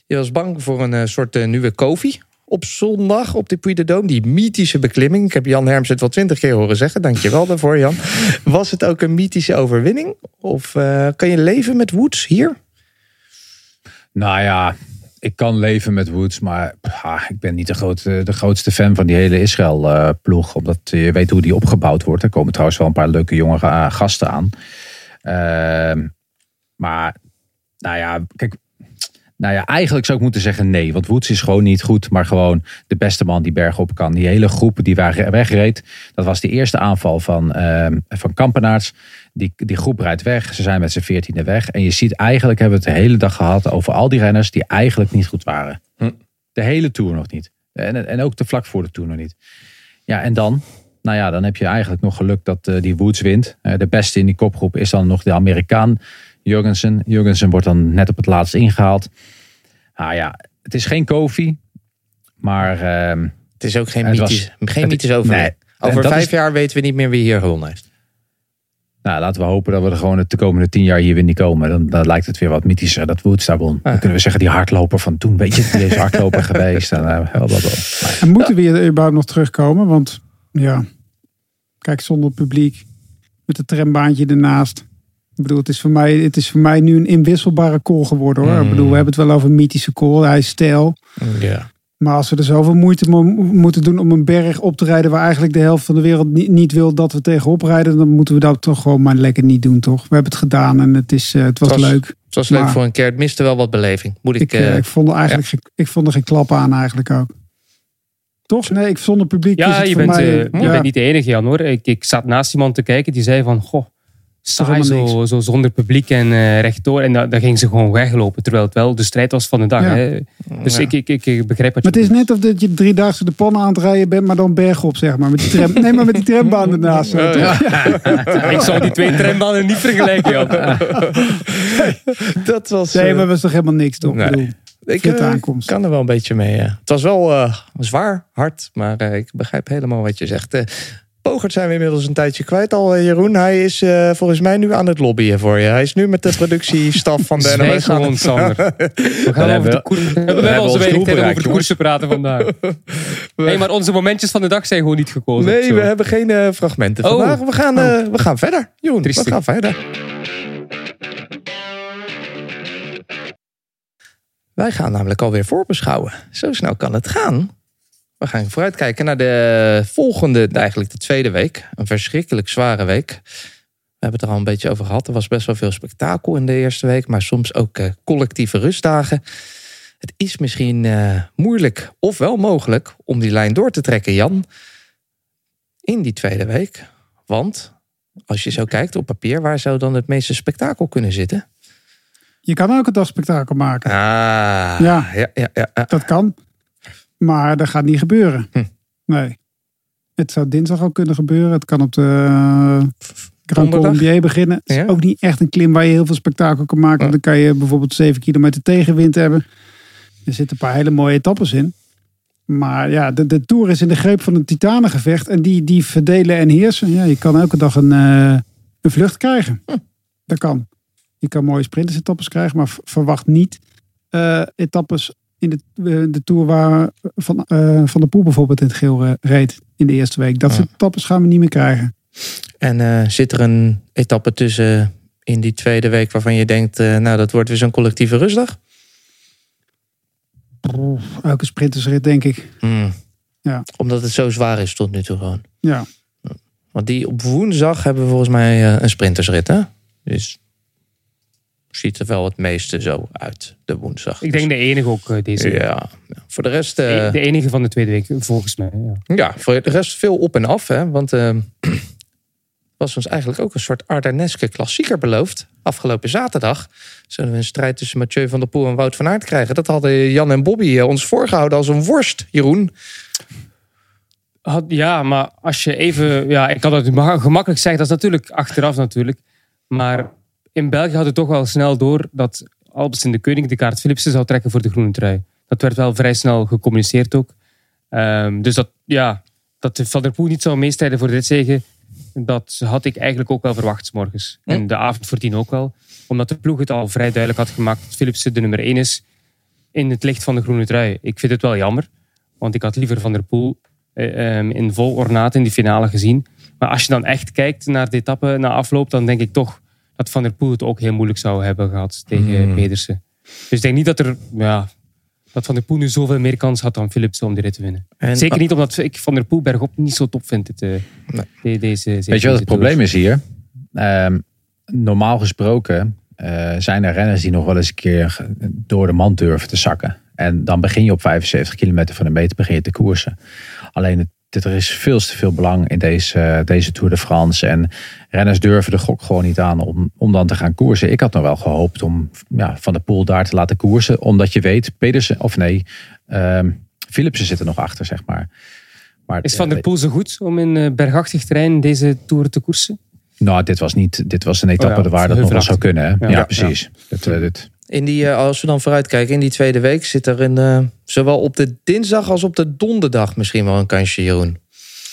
Speaker 5: Je was bang voor een eh, soort eh, nieuwe Kofi op zondag op de Puy de Dôme. Die mythische beklimming. Ik heb Jan Herms het wel twintig keer horen zeggen. Dankjewel daarvoor, Jan. (laughs) Was het ook een mythische overwinning? Of eh, kan je leven met Woods hier?
Speaker 7: Nou ja, ik kan leven met Woods, maar ah, ik ben niet de, grote, de grootste fan van die hele Israël-ploeg. omdat je weet hoe die opgebouwd wordt. Er komen trouwens wel een paar leuke jonge gasten aan. Ehm, maar, nou ja, kijk. Nou ja, eigenlijk zou ik moeten zeggen nee. Want Woods is gewoon niet goed. Maar gewoon de beste man die berg op kan. Die hele groep die wegreed. Dat was de eerste aanval van, ehm van Kampenaerts. Die, die groep rijdt weg. Ze zijn met z'n veertiende weg. En je ziet eigenlijk hebben we het de hele dag gehad over al die renners die eigenlijk niet goed waren.
Speaker 5: Hm.
Speaker 7: De hele Tour nog niet. En, en ook de vlak voor de Tour nog niet. Ja, en dan? Nou ja, dan heb je eigenlijk nog geluk dat eh, die Woods wint. Eh, de beste in die kopgroep is dan nog de Amerikaan Jurgensen. Jurgensen wordt dan net op het laatst ingehaald. Nou ja, het is geen Kofi. Maar ehm,
Speaker 5: Het is ook geen
Speaker 7: Het was-
Speaker 5: mythisch, geen
Speaker 7: het-
Speaker 5: mythisch
Speaker 7: nee.
Speaker 5: Over
Speaker 7: dat
Speaker 5: vijf
Speaker 7: is-
Speaker 5: jaar weten we niet meer wie hier gewonnen heeft.
Speaker 7: nou, laten we hopen dat we er gewoon de komende tien jaar hier weer niet komen. Dan, dan lijkt het weer wat mythischer dat Woods daar won. Dan kunnen we zeggen die hardloper van toen. Weet je, die is hardloper (laughs) geweest. En, eh,
Speaker 3: En moeten we hier überhaupt nog terugkomen? Want ja, kijk, zonder publiek, met het trambaantje ernaast. Ik bedoel, het is voor mij, het is voor mij nu een inwisselbare call geworden hoor.
Speaker 5: Mm.
Speaker 3: Ik bedoel, we hebben het wel over een mythische call. Hij is stijl.
Speaker 5: Ja.
Speaker 3: Maar als we er zoveel moeite mo- moeten doen om een berg op te rijden waar eigenlijk de helft van de wereld niet, niet wil dat we tegenop rijden, dan moeten we dat toch gewoon maar lekker niet doen, toch? We hebben het gedaan en het, is, eh, het was
Speaker 5: Het was-
Speaker 3: leuk.
Speaker 5: Het was leuk
Speaker 3: Maar-
Speaker 5: voor een keer. Het miste wel wat beleving. Moet ik...
Speaker 3: Ik, eh,
Speaker 5: eh,
Speaker 3: ik, vond er eigenlijk geen, ik vond er geen klap aan eigenlijk ook. Toch? Nee, ik zonder publiek is
Speaker 6: Ja,
Speaker 3: het
Speaker 6: je
Speaker 3: voor
Speaker 6: bent,
Speaker 3: mij...
Speaker 6: eh, je bent niet de enige, Jan hoor. Ik, ik zat naast iemand te kijken die zei van, goh, saai
Speaker 3: helemaal
Speaker 6: zo, zo zonder publiek en eh rechtdoor. En dan, dan ging ze gewoon weglopen, terwijl het wel de strijd was van de dag.
Speaker 3: Ja.
Speaker 6: Hè. Dus
Speaker 5: Ja.
Speaker 6: ik, ik, ik, begrijp wat
Speaker 3: Maar
Speaker 6: je
Speaker 3: het is net of dat je driedaagse de pannen aan het rijden bent, maar dan bergop, zeg maar. Met die tram, nee, maar met die trambaan ernaast.
Speaker 5: Oh, (laughs) ja.
Speaker 6: Ik zou die twee trambanen niet vergelijken, Jan. (laughs)
Speaker 5: dat was...
Speaker 3: Nee,
Speaker 5: eh,
Speaker 3: maar was toch helemaal niks, toch?
Speaker 5: Nee.
Speaker 3: Ik bedoel,
Speaker 5: ik
Speaker 3: vette aankomst.
Speaker 5: kan er wel een beetje mee. ja. Het was wel eh, zwaar, hard, maar eh, ik begrijp helemaal wat je zegt. Pogert zijn we inmiddels een tijdje kwijt al, eh, Jeroen. Hij is eh, volgens mij nu aan het lobbyen voor je. Hij is nu met de productiestaf van de (laughs) NOS aan
Speaker 6: gewoon, Sander. (laughs) We gaan over
Speaker 7: hebben
Speaker 6: de
Speaker 7: we-
Speaker 6: koers. We
Speaker 7: hebben
Speaker 6: over de koers te praten vandaag. (laughs) Nee, maar onze momentjes van de dag zijn gewoon niet gekozen.
Speaker 5: Nee,
Speaker 6: Zo.
Speaker 5: we hebben geen eh, fragmenten
Speaker 6: Oh.
Speaker 5: vandaag. We gaan, eh, we gaan verder, Jeroen.
Speaker 6: Triestig.
Speaker 5: We gaan verder. Wij gaan namelijk alweer voorbeschouwen. Zo snel kan het gaan. We gaan vooruitkijken naar de volgende, eigenlijk de tweede week. Een verschrikkelijk zware week. We hebben het er al een beetje over gehad. Er was best wel veel spektakel in de eerste week, maar soms ook eh, collectieve rustdagen. Het is misschien eh, moeilijk of wel mogelijk om die lijn door te trekken, Jan. In die tweede week. Want als je zo kijkt op papier, waar zou dan het meeste spektakel kunnen zitten?
Speaker 3: Je kan elke dag spektakel maken.
Speaker 5: Ah,
Speaker 3: Ja.
Speaker 5: ja, ja, ja, ja.
Speaker 3: Dat kan. Maar dat gaat niet gebeuren.
Speaker 5: Hm.
Speaker 3: Nee. Het zou dinsdag al kunnen gebeuren. Het kan op de uh, Grand? Colombier beginnen. Het is
Speaker 5: Ja.
Speaker 3: ook niet echt een klim waar je heel veel spektakel kan maken.
Speaker 5: Ja.
Speaker 3: Dan kan je bijvoorbeeld 7 kilometer tegenwind hebben. Er zitten een paar hele mooie etappes in. Maar ja, de, de Tour is in de greep van een titanengevecht. En die, die verdelen en heersen. Ja, je kan elke dag een, eh, een vlucht krijgen.
Speaker 5: Hm.
Speaker 3: Dat kan. Je kan mooie sprintersetappes krijgen. Maar verwacht niet eh, etappes in de, eh, de Tour waar Van, eh, van der Poel bijvoorbeeld in het geel eh, reed in de eerste week. Dat
Speaker 5: Ja.
Speaker 3: soort etappes gaan we niet meer krijgen.
Speaker 5: En zit er een etappe tussen in die tweede week waarvan je denkt, nou dat wordt weer zo'n collectieve rustdag?
Speaker 3: Elke sprintersrit denk ik.
Speaker 5: Hmm.
Speaker 3: Ja.
Speaker 5: Omdat het zo zwaar is tot nu toe gewoon.
Speaker 3: Ja.
Speaker 5: Want die op woensdag hebben we volgens mij een sprintersrit, hè? Dus ziet er wel het meeste zo uit, de woensdag.
Speaker 6: Ik denk de enige ook eh, deze week.
Speaker 5: Ja, voor de rest... eh,
Speaker 6: De enige van de tweede week, volgens mij. Ja.
Speaker 5: Ja, voor de rest veel op en af. Hè? Want eh (clears throat) was ons eigenlijk ook een soort Ardenneske klassieker beloofd. Afgelopen zaterdag zullen we een strijd tussen Mathieu van der Poel en Wout van Aert krijgen. Dat hadden Jan en Bobby eh, ons voorgehouden als een worst, Jeroen.
Speaker 6: Had- Ja, maar als je even... Ja, ik kan het ma- gemakkelijk zeggen. Dat is natuurlijk achteraf natuurlijk. Maar in België hadden we toch wel snel door dat Albers in de Koning de kaart Philipsen zou trekken voor de groene trui. Dat werd wel vrij snel gecommuniceerd ook. Ehm, dus dat, ja, dat Van der Poel niet zou meestrijden voor dit zegen, dat had ik eigenlijk ook wel verwacht 's morgens. En de avond voordien ook wel. Omdat de ploeg het al vrij duidelijk had gemaakt dat Philipsen de nummer 1 is in het licht van de groene trui. Ik vind het wel jammer, want ik had liever Van der Poel eh, ehm, in vol ornaat in die finale gezien. Maar als je dan echt kijkt naar de etappe na afloop, dan denk ik toch dat Van der Poel het ook heel moeilijk zou hebben gehad tegen
Speaker 5: Hmm.
Speaker 6: Pedersen. Dus ik denk niet dat er ja, dat Van der Poel nu zoveel meer kans had dan Philipsen om die rit te winnen.
Speaker 5: En,
Speaker 6: Zeker niet omdat ik Van der Poel bergop niet zo top vind. Het, eh,
Speaker 5: Nee.
Speaker 6: de- deze,
Speaker 7: Weet je wat het probleem is hier? Ehm, normaal gesproken eh, zijn er renners die nog wel eens een keer door de mand durven te zakken. En dan begin je op 75 kilometer van de meter begin je te koersen. Alleen het, dit- er is veel te veel belang in deze, deze Tour de France. En renners durven de gok gewoon niet aan om, om dan te gaan koersen. Ik had nog wel gehoopt om ja, Van de Poel daar te laten koersen. Omdat je weet, Pedersen, of nee, ehm Philipsen zit er nog achter, zeg maar. maar
Speaker 6: Is Van der Poel zo goed om in eh, bergachtig terrein deze Tour te koersen?
Speaker 7: Nou, dit was, niet, dit was een etappe
Speaker 6: Oh ja,
Speaker 7: waar dat nog wel zou kunnen. Hè? Ja,
Speaker 6: Ja.
Speaker 7: precies. Dit, eh, dit,
Speaker 5: in die, eh, als we dan vooruitkijken, in die tweede week zit er een, eh, zowel op de dinsdag als op de donderdag misschien wel een kansje, Jeroen.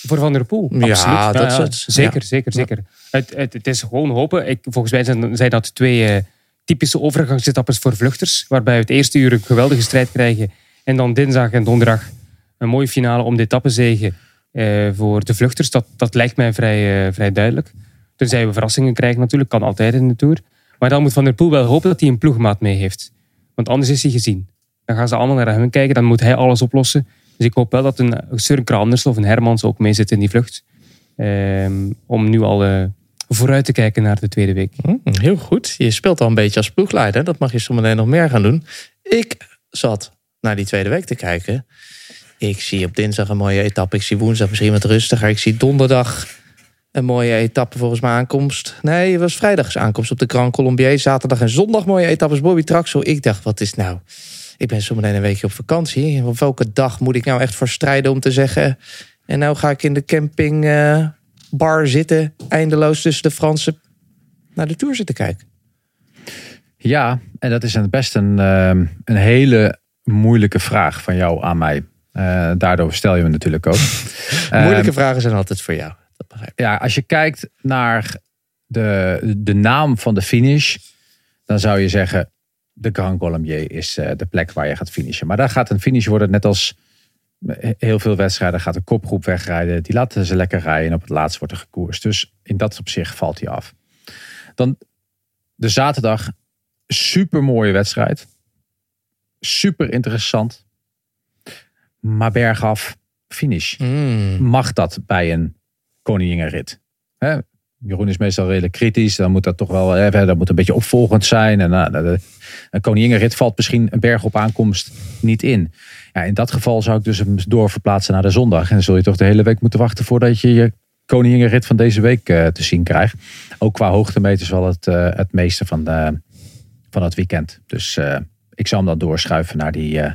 Speaker 6: Voor Van der Poel?
Speaker 5: Ja,
Speaker 6: Absoluut.
Speaker 5: dat is.
Speaker 6: Zeker,
Speaker 5: Ja.
Speaker 6: zeker, zeker. Het, het, het is gewoon hopen. Ik, volgens mij zijn, zijn dat twee eh, typische overgangsetappes voor vluchters. Waarbij we het eerste uur een geweldige strijd krijgen. En dan dinsdag en donderdag een mooie finale om de etappezegen eh voor de vluchters. Dat, dat lijkt mij vrij, vrij duidelijk. Tenzij we verrassingen krijgen natuurlijk. Kan altijd in de Tour. Maar dan moet Van der Poel wel hopen dat hij een ploegmaat mee heeft. Want anders is hij gezien. Dan gaan ze allemaal naar hem kijken. Dan moet hij alles oplossen. Dus ik hoop wel dat een Søren of een Hermans ook mee zit in die vlucht. Ehm, om nu al eh, vooruit te kijken naar de tweede week.
Speaker 5: Hm, heel goed. Je speelt al een beetje als ploegleider. Dat mag je zometeen nog meer gaan doen. Ik zat naar die tweede week te kijken. Ik zie op dinsdag een mooie etappe. Ik zie woensdag misschien wat rustiger. Ik zie donderdag een mooie etappe volgens mij aankomst. Nee, het was vrijdags aankomst op de Grand Colombier. Zaterdag en zondag mooie etappes. Bobby Traxel. Ik dacht, wat is nou... Ik ben zometeen een weekje op vakantie. Op welke dag moet ik nou echt voor strijden om te zeggen... En nou ga ik in de campingbar bar zitten... eindeloos tussen de Fransen naar de Tour zitten kijken.
Speaker 7: Ja, en dat is best een, ehm, een hele moeilijke vraag van jou aan mij. Eh, daardoor stel je me natuurlijk ook. (laughs)
Speaker 5: Moeilijke
Speaker 7: Ehm,
Speaker 5: vragen zijn altijd voor jou. Dat begrijp ik.
Speaker 7: ja, als je kijkt naar de, de naam van de finish, dan zou je zeggen: de Grand Colombier is eh, de plek waar je gaat finishen. Maar daar gaat een finish worden, net als heel veel wedstrijden, gaat een kopgroep wegrijden. Die laten ze lekker rijden en op het laatst wordt er gekoerst. Dus in dat opzicht valt hij af. Dan de zaterdag, super mooie wedstrijd. Super interessant. Maar bergaf, finish
Speaker 5: Mm.
Speaker 7: mag dat bij een koninginrit? Hè? Jeroen is meestal redelijk kritisch. Dan moet dat toch wel, hè, dat moet een beetje opvolgend zijn. En nou, een koninginrit valt misschien een berg op aankomst niet in. Ja, in dat geval zou ik dus hem doorverplaatsen naar de zondag. En dan zul je toch de hele week moeten wachten voordat je je koninginrit van deze week eh, te zien krijgt. Ook qua hoogtemeters wel het, eh, het meeste van, de, van het weekend. Dus eh, ik zou hem dan doorschuiven naar die, eh,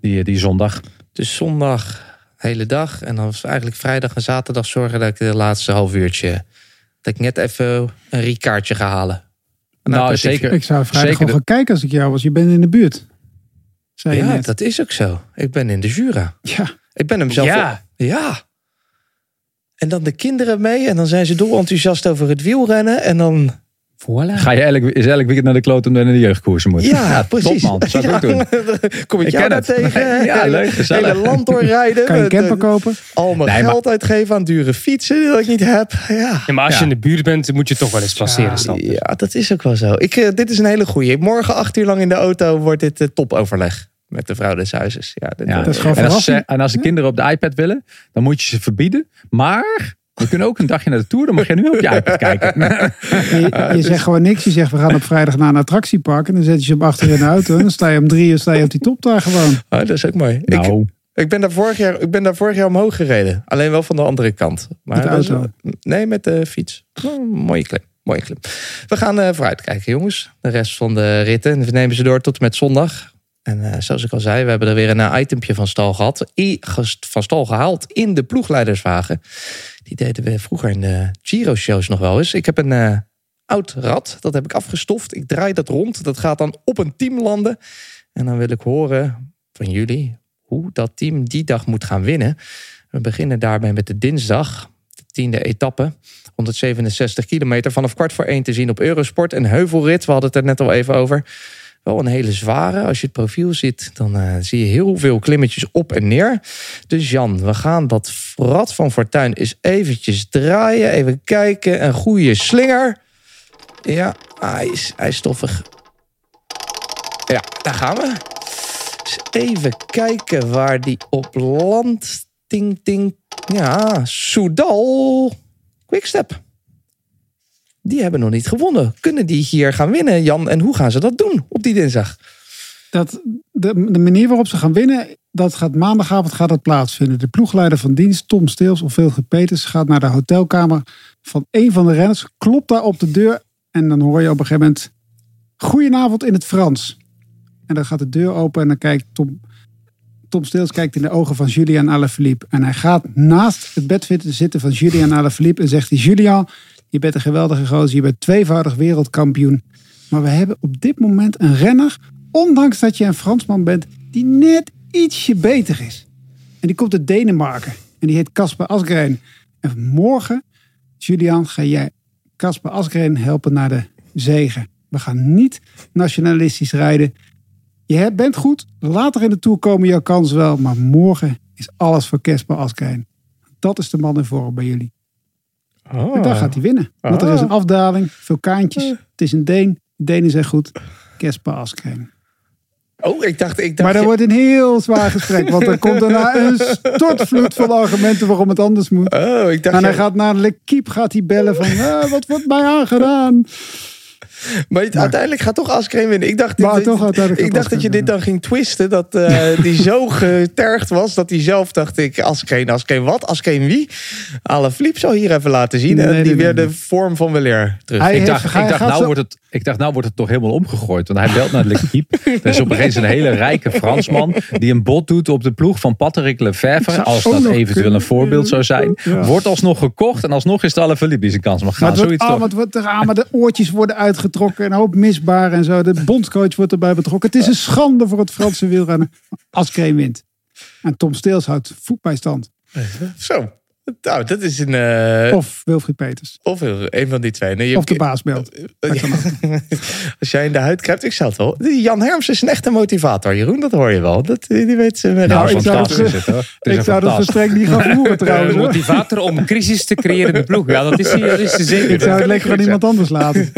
Speaker 7: die, die zondag.
Speaker 5: Dus zondag hele dag. En dan was eigenlijk vrijdag en zaterdag zorgen dat ik de laatste half uurtje... dat ik net even een Ricardje ga halen.
Speaker 7: Nou,
Speaker 5: aperitief.
Speaker 7: zeker.
Speaker 3: Ik zou vrijdag
Speaker 7: Zeker
Speaker 3: gaan kijken als ik jou was. Je bent in de buurt. Zei je
Speaker 5: Ja,
Speaker 3: net.
Speaker 5: dat is ook zo. Ik ben in de Jura.
Speaker 3: Ja.
Speaker 5: Ik ben hem zelf...
Speaker 6: Ja.
Speaker 5: Ja. En dan de kinderen mee. En dan zijn ze dolenthousiast over het wielrennen. En dan...
Speaker 6: Voilà.
Speaker 7: Ga je elk, is elk weekend naar de kloot om naar de jeugdkoersen moet?
Speaker 5: Ja, precies.
Speaker 7: Top man, dat zou ik ook
Speaker 5: Ja,
Speaker 7: doen. (laughs)
Speaker 5: Kom ik,
Speaker 7: Ik
Speaker 5: jou
Speaker 7: ken
Speaker 5: daar
Speaker 7: het.
Speaker 5: tegen.
Speaker 7: Ja,
Speaker 5: Hele-
Speaker 7: leuk, gezellig.
Speaker 5: Hele land doorrijden.
Speaker 3: Kan je een camper kopen?
Speaker 5: Al mijn
Speaker 7: Nee, maar-
Speaker 5: geld uitgeven aan dure fietsen dat ik niet heb. Ja.
Speaker 6: Ja, maar als
Speaker 7: Ja.
Speaker 6: je in de buurt bent, moet je toch wel eens passeren. Stan.
Speaker 5: Ja, dat is ook wel zo. Ik, eh, dit is een hele goeie. Morgen acht uur lang in de auto wordt dit eh, topoverleg met de vrouw des huizes. Ja, dit,
Speaker 7: Ja.
Speaker 5: eh,
Speaker 3: Dat is gewoon
Speaker 7: en, als ze, en als de kinderen op de iPad willen, dan moet je ze verbieden. Maar we kunnen ook een dagje naar de Tour, dan mag je nu op je iPad (laughs) kijken.
Speaker 3: Je, je zegt gewoon niks. Je zegt, we gaan op vrijdag naar een attractiepark. En dan zet je ze op achter in de auto. En dan sta je om drie uur sta je op die top daar gewoon.
Speaker 5: oh, dat is ook mooi. Ik,
Speaker 7: nou,
Speaker 5: ik, ben daar vorig jaar, ik ben daar vorig jaar omhoog gereden. Alleen wel van de andere kant. Maar
Speaker 3: Met de
Speaker 5: nee, met de fiets. Oh, mooie klim. Mooie klim. We gaan eh vooruit kijken, jongens. De rest van de ritten. We nemen ze door tot en met zondag. En eh, zoals ik al zei, we hebben er weer een eh, itempje van stal gehad. Van stal gehaald in de ploegleiderswagen. Die deden we vroeger in de Giro-shows nog wel eens. Ik heb een eh, oud rad, dat heb ik afgestoft. Ik draai dat rond. Dat gaat dan op een team landen. En dan wil ik horen van jullie hoe dat team die dag moet gaan winnen. We beginnen daarbij met de dinsdag, de tiende etappe. 167 kilometer vanaf kwart voor één te zien op Eurosport. Een heuvelrit, we hadden het er net al even over. Wel een hele zware. Als je het profiel ziet, dan eh, zie je heel veel klimmetjes op en neer. Dus Jan, we gaan dat rad van Fortuin eens eventjes draaien. Even kijken, een goede slinger. Ja, hij is, hij is stoffig. Ja, daar gaan we. Even kijken waar die op landt. Ting, ting. Ja, Soudal. Quickstep. Die hebben nog niet gewonnen. Kunnen die hier gaan winnen, Jan? En hoe gaan ze dat doen op die dinsdag?
Speaker 3: Dat, de, de manier waarop ze gaan winnen, dat gaat maandagavond gaat dat plaatsvinden. De ploegleider van dienst, Tom Steels of Wilfried Peters, gaat naar de hotelkamer van een van de renners, klopt daar op de deur en dan hoor je op een gegeven moment goedenavond in het Frans. En dan gaat de deur open en dan kijkt Tom, Tom Steels kijkt in de ogen van Julian Alaphilippe. En hij gaat naast het bed zitten van Julian Alaphilippe en zegt hij, Julian, je bent een geweldige gozer, je bent tweevoudig wereldkampioen. Maar we hebben op dit moment een renner, ondanks dat je een Fransman bent, die net ietsje beter is. En die komt uit Denemarken. En die heet Casper Asgreen. En morgen, Julian, ga jij Casper Asgreen helpen naar de zegen. We gaan niet nationalistisch rijden. Je bent goed. Later in de Tour komen jouw kansen wel. Maar morgen is alles voor Casper Asgreen. Dat is de man in vorm bij jullie. En daar gaat hij winnen. Want er is een afdaling, vulkaantjes. Het is een Deen. De Denen zijn goed. Casper Asgreen.
Speaker 5: Oh, ik dacht... Ik dacht
Speaker 3: Maar dat
Speaker 5: je-
Speaker 3: wordt een heel zwaar gesprek. Want er komt daarna (laughs) een stortvloed van argumenten waarom het anders moet.
Speaker 5: Oh, ik dacht...
Speaker 3: En hij gaat naar L'Equipe gaat hij bellen van... "Ah, wat wordt mij aangedaan?
Speaker 5: Maar het- uiteindelijk gaat toch Askreen winnen. Ik dacht,
Speaker 3: Maar
Speaker 5: dit-
Speaker 3: toch uiteindelijk
Speaker 5: ik dacht dat je dit dan ging twisten. Dat eh, (laughs) die zo getergd was dat hij zelf dacht ik... Askreen, Askreen wat? Askreen wie? Alle Flip zou hier even laten zien. en die
Speaker 3: nee,
Speaker 5: weer
Speaker 3: nee,
Speaker 5: de vorm van weleer terug.
Speaker 3: Hij
Speaker 7: Ik
Speaker 3: heeft-
Speaker 7: dacht,
Speaker 3: hij
Speaker 7: ik, dacht, nou
Speaker 3: zo-
Speaker 7: wordt het, ik dacht, nou wordt het toch helemaal omgegooid. Want hij belt naar L'Equipe. (laughs) Er is opeens een hele rijke Fransman die een bod doet op de ploeg van Patrick Lefevre. Als dat eventueel
Speaker 3: kunnen.
Speaker 7: een voorbeeld zou zijn.
Speaker 3: Ja.
Speaker 7: Wordt alsnog gekocht en alsnog is het alle Philippe die zijn kans mag gaan.
Speaker 3: Maar het, wordt,
Speaker 7: Zoiets toch?
Speaker 3: maar het wordt er aan, maar de oortjes worden uitgetrokken. En een hoop misbaar en zo. De bondscoach wordt erbij betrokken. Het is een schande voor het Franse wielrennen. Als Kreen wint. En Tom Steels houdt voet.
Speaker 5: Zo. Nou, dat is een... eh,
Speaker 3: Of Wilfried Peters.
Speaker 5: of een van die twee. Nee, je-
Speaker 3: Of de baas belt. (laughs)
Speaker 5: Als jij in de huid kruipt, ik zou het wel. Jan Herms is een echte motivator, Jeroen. Dat hoor je wel. Dat, die weet ze.
Speaker 7: Nou,
Speaker 3: Nou, ik zou
Speaker 7: fantastisch
Speaker 3: het-
Speaker 7: is het hoor. (laughs) Het is
Speaker 3: Ik
Speaker 7: een
Speaker 3: zou dat verstrekt niet gaan (laughs) voeren trouwens.
Speaker 6: Een
Speaker 3: hoor.
Speaker 6: motivator om crisis te creëren in de ploeg. Ja, dat is hij dat is hij zeker.
Speaker 3: Ik zou het lekker aan iemand anders laten.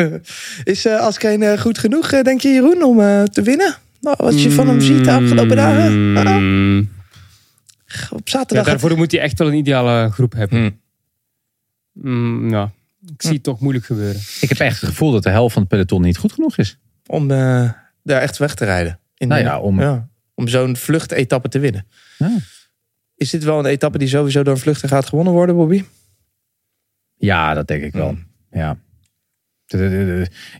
Speaker 5: Is uh, eh, goed genoeg, eh, denk je, Jeroen, om eh, te winnen? Nou, wat je van hem ziet de afgelopen dagen. Op
Speaker 6: Ja,
Speaker 5: zaterdag.
Speaker 6: daarvoor moet hij echt wel een ideale groep hebben.
Speaker 5: Hmm.
Speaker 6: Mm, ja, ik zie het toch moeilijk gebeuren.
Speaker 7: Ik heb echt het gevoel dat de helft van het peloton niet goed genoeg is.
Speaker 5: om eh, daar echt weg te rijden. In
Speaker 7: Nou
Speaker 5: de-
Speaker 7: ja, om-
Speaker 5: om zo'n vluchtetappe te winnen.
Speaker 7: Ja.
Speaker 5: Is dit wel een etappe die sowieso door een vluchter gaat gewonnen worden, Bobby?
Speaker 7: Ja, dat denk ik wel.
Speaker 5: Hmm.
Speaker 7: Ja.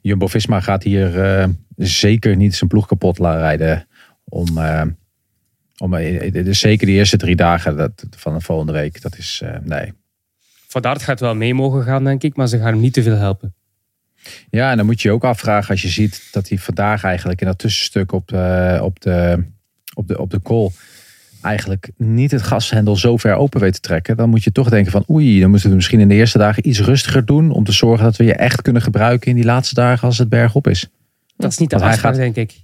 Speaker 7: Jumbo-Visma gaat hier eh, zeker niet zijn ploeg kapot laten rijden. Om, eh, om, eh, dus zeker de eerste drie dagen dat, van de volgende week. Dat is, eh, nee.
Speaker 6: Van Aert gaat wel mee mogen gaan, denk ik. Maar ze gaan hem niet te veel helpen.
Speaker 7: Ja, en dan moet je je ook afvragen als je ziet dat hij vandaag eigenlijk in dat tussenstuk op de, op de, op de, op de call eigenlijk niet het gashendel zo ver open weet te trekken. Dan moet je toch denken van oei, dan moeten we het misschien in de eerste dagen iets rustiger doen. Om te zorgen dat we je echt kunnen gebruiken in die laatste dagen als het bergop is.
Speaker 6: Dat is niet de afspraak,
Speaker 7: gaat-
Speaker 6: denk ik.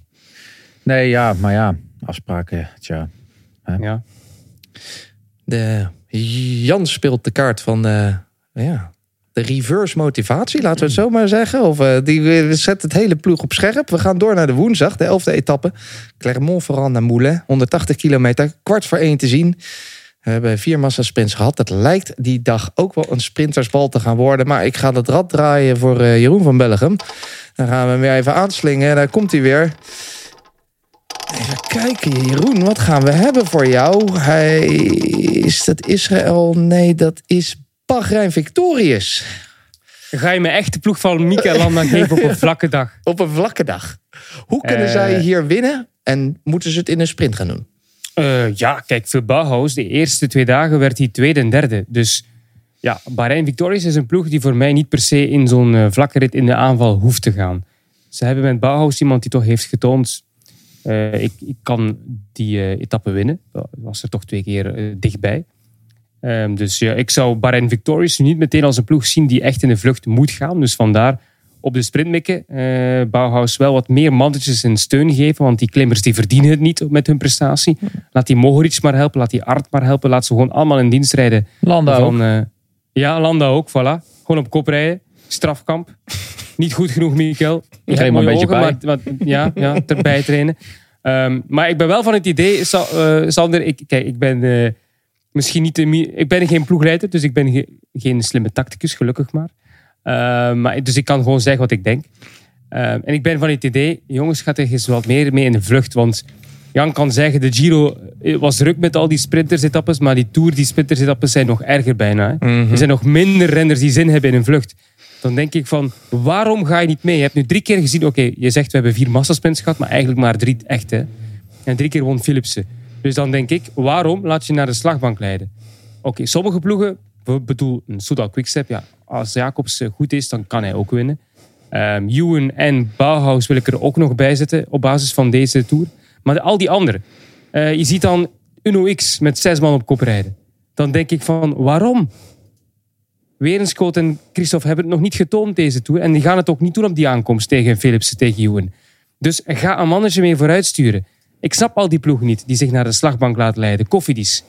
Speaker 7: Nee, ja, maar ja, afspraken, tja.
Speaker 6: Ja.
Speaker 5: De Jan speelt de kaart van de, ja, de reverse motivatie, laten we het zo maar zeggen. Of eh, die zet het hele ploeg op scherp. We gaan door naar de woensdag, de elfde etappe. Clermont-Ferrand naar Moulin, 180 kilometer, kwart voor één te zien. We hebben vier massasprints gehad. Het lijkt die dag ook wel een sprintersbal te gaan worden. Maar ik ga het rad draaien voor eh, Jeroen van Bellegem. Dan gaan we hem weer even aanslingen. Daar komt hij weer. Even kijken, Jeroen. Wat gaan we hebben voor jou? Hij, is dat Israël? Nee, dat is Bahrein Victorious.
Speaker 6: Ga je me echt de ploeg van Mika Landa geven op een (laughs) vlakke dag?
Speaker 5: Op een vlakke dag. Hoe kunnen
Speaker 6: Eh.
Speaker 5: zij hier winnen? En moeten ze het in een sprint gaan doen?
Speaker 6: Eh, ja, kijk, voor Bauhaus, de eerste twee dagen werd hij tweede en derde. Dus ja, Bahrein Victorious is een ploeg die voor mij niet per se in zo'n eh, vlakke rit in de aanval hoeft te gaan. Ze hebben met Bauhaus iemand die toch heeft getoond, eh, ik, ik kan die eh, etappe winnen. Dat was er toch twee keer eh, dichtbij. Ehm, dus ja, ik zou Bahrein Victorious niet meteen als een ploeg zien die echt in de vlucht moet gaan. Dus vandaar op de sprint mikken. Bauhaus wel wat meer mannetjes en steun geven. Want die klimmers die verdienen het niet met hun prestatie. Laat die Mohoric maar helpen. Laat die Art maar helpen. Laat ze gewoon allemaal in dienst rijden.
Speaker 7: Landa ook.
Speaker 6: Van, eh, ja, Landa ook. Voilà. Gewoon op kop rijden. Strafkamp. Niet goed genoeg. Je
Speaker 7: Train
Speaker 6: hebt
Speaker 7: maar een beetje
Speaker 6: ogen, maar, maar- ja, ja, erbij trainen. Ehm, maar ik ben wel van het idee, Sa- eh, Sander, ik, kijk, ik ben eh, misschien niet ik ben geen ploegleider, dus ik ben ge- geen slimme tacticus, gelukkig maar. Ehm, maar. Dus ik kan gewoon zeggen wat ik denk. Ehm, en ik ben van het idee, jongens, gaat er eens wat meer mee in de vlucht, want Jan kan zeggen, de Giro eh, was druk met al die sprintersetappes, maar die Tour, die sprintersetappes zijn nog erger bijna. Hè? Er zijn nog minder renners die zin hebben in een vlucht. Dan denk ik van, waarom ga je niet mee? Je hebt nu drie keer gezien, oké, je zegt we hebben vier massasprints gehad, maar eigenlijk maar drie echte. En drie keer won Philipsen. Dus dan denk ik, waarom laat je naar de slagbank leiden? Oké, sommige ploegen, bedoel, een Soudal Quickstep, ja, als Jacobs eh, goed is, dan kan hij ook winnen. Ehm Ewan en Bauhaus wil ik er ook nog bij zetten op basis van deze Tour. Maar al die anderen. eh, je ziet dan Uno X met zes man op kop rijden. Dan denk ik van, waarom? Werenskoot en Christophe hebben het nog niet getoond deze Tour. En die gaan het ook niet doen op die aankomst tegen Philipsen, tegen Ewan. Dus ga een mannetje mee vooruit sturen. Ik snap al die ploegen niet die zich naar de slagbank laten leiden. Koffiedis,